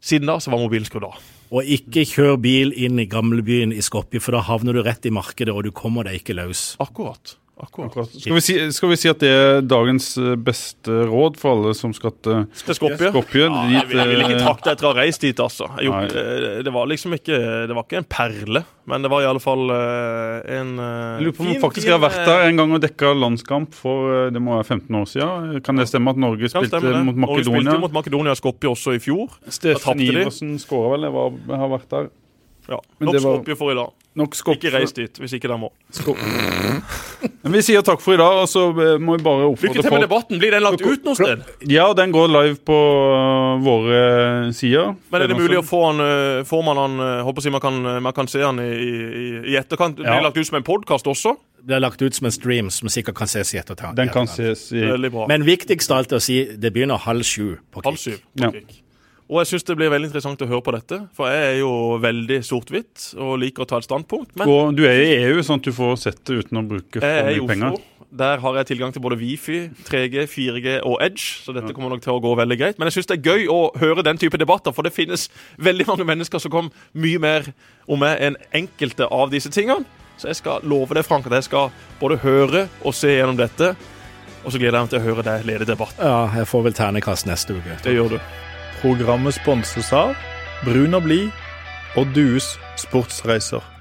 S3: Siden da så var mobilen skrudd av.
S4: Og ikke kjør bil inn i gamlebyen i Skopje, for da havner du rett i markedet, og du kommer deg ikke løs.
S3: Akkurat. Akkurat.
S2: Skal, vi si, skal, vi si, at det er dagens eh, beste råd for alle som skal til
S3: Skopje?
S2: Skopje
S3: ja, jeg, vil, jeg vil ikke trakte etter å ha reist dit, altså. Jo, det var liksom ikke Det var ikke en perle, men det var i alle fall eh, en
S2: eh, Jeg lurer på om man faktisk har vært der en gang og dekka landskamp for det må være 15 år siden. Kan det stemme at Norge spilte mot Makedonia? Norge
S3: spilte mot Makedonia Skopje også i fjor.
S2: Steffen Iversen skåra vel, jeg har vært der.
S3: Ja, Nok Skopje for i dag. Ikke reis dit hvis ikke dere må.
S2: Men Vi sier takk for i dag, og så eh, må vi bare oppfordre folk
S3: Lykke til med debatten. Blir den lagt ut noe sted?
S2: Ja, den går live på uh, våre sider.
S3: Men er det mulig å få den uh, Får man den Håper å si man kan, man kan se den i, i, i etterkant? Blir det lagt ut som en podkast også?
S4: Det er lagt ut som en stream som sikkert kan ses i etterkant.
S2: Den kan ses i
S4: Men viktigst av alt å si, det begynner halv sju på Kick.
S3: Halv syv på Kick. Ja. Og jeg syns det blir veldig interessant å høre på dette, for jeg er jo veldig sort-hvitt og liker å ta et standpunkt.
S2: Men og du er i EU, sånn at du får sett det uten å bruke for mye penger?
S3: Der har jeg tilgang til både Wifi, 3G, 4G og Edge, så dette kommer nok til å gå veldig greit. Men jeg syns det er gøy å høre den type debatter, for det finnes veldig mange mennesker som kom mye mer om meg enn enkelte av disse tingene. Så jeg skal love deg, Frank, at jeg skal både høre og se gjennom dette. Og så gleder jeg meg til å høre deg lede debatten.
S4: Ja, jeg får vel ternekast neste uke.
S3: Det gjør du.
S1: Programmet sponses av Brun og blid og Dues sportsreiser.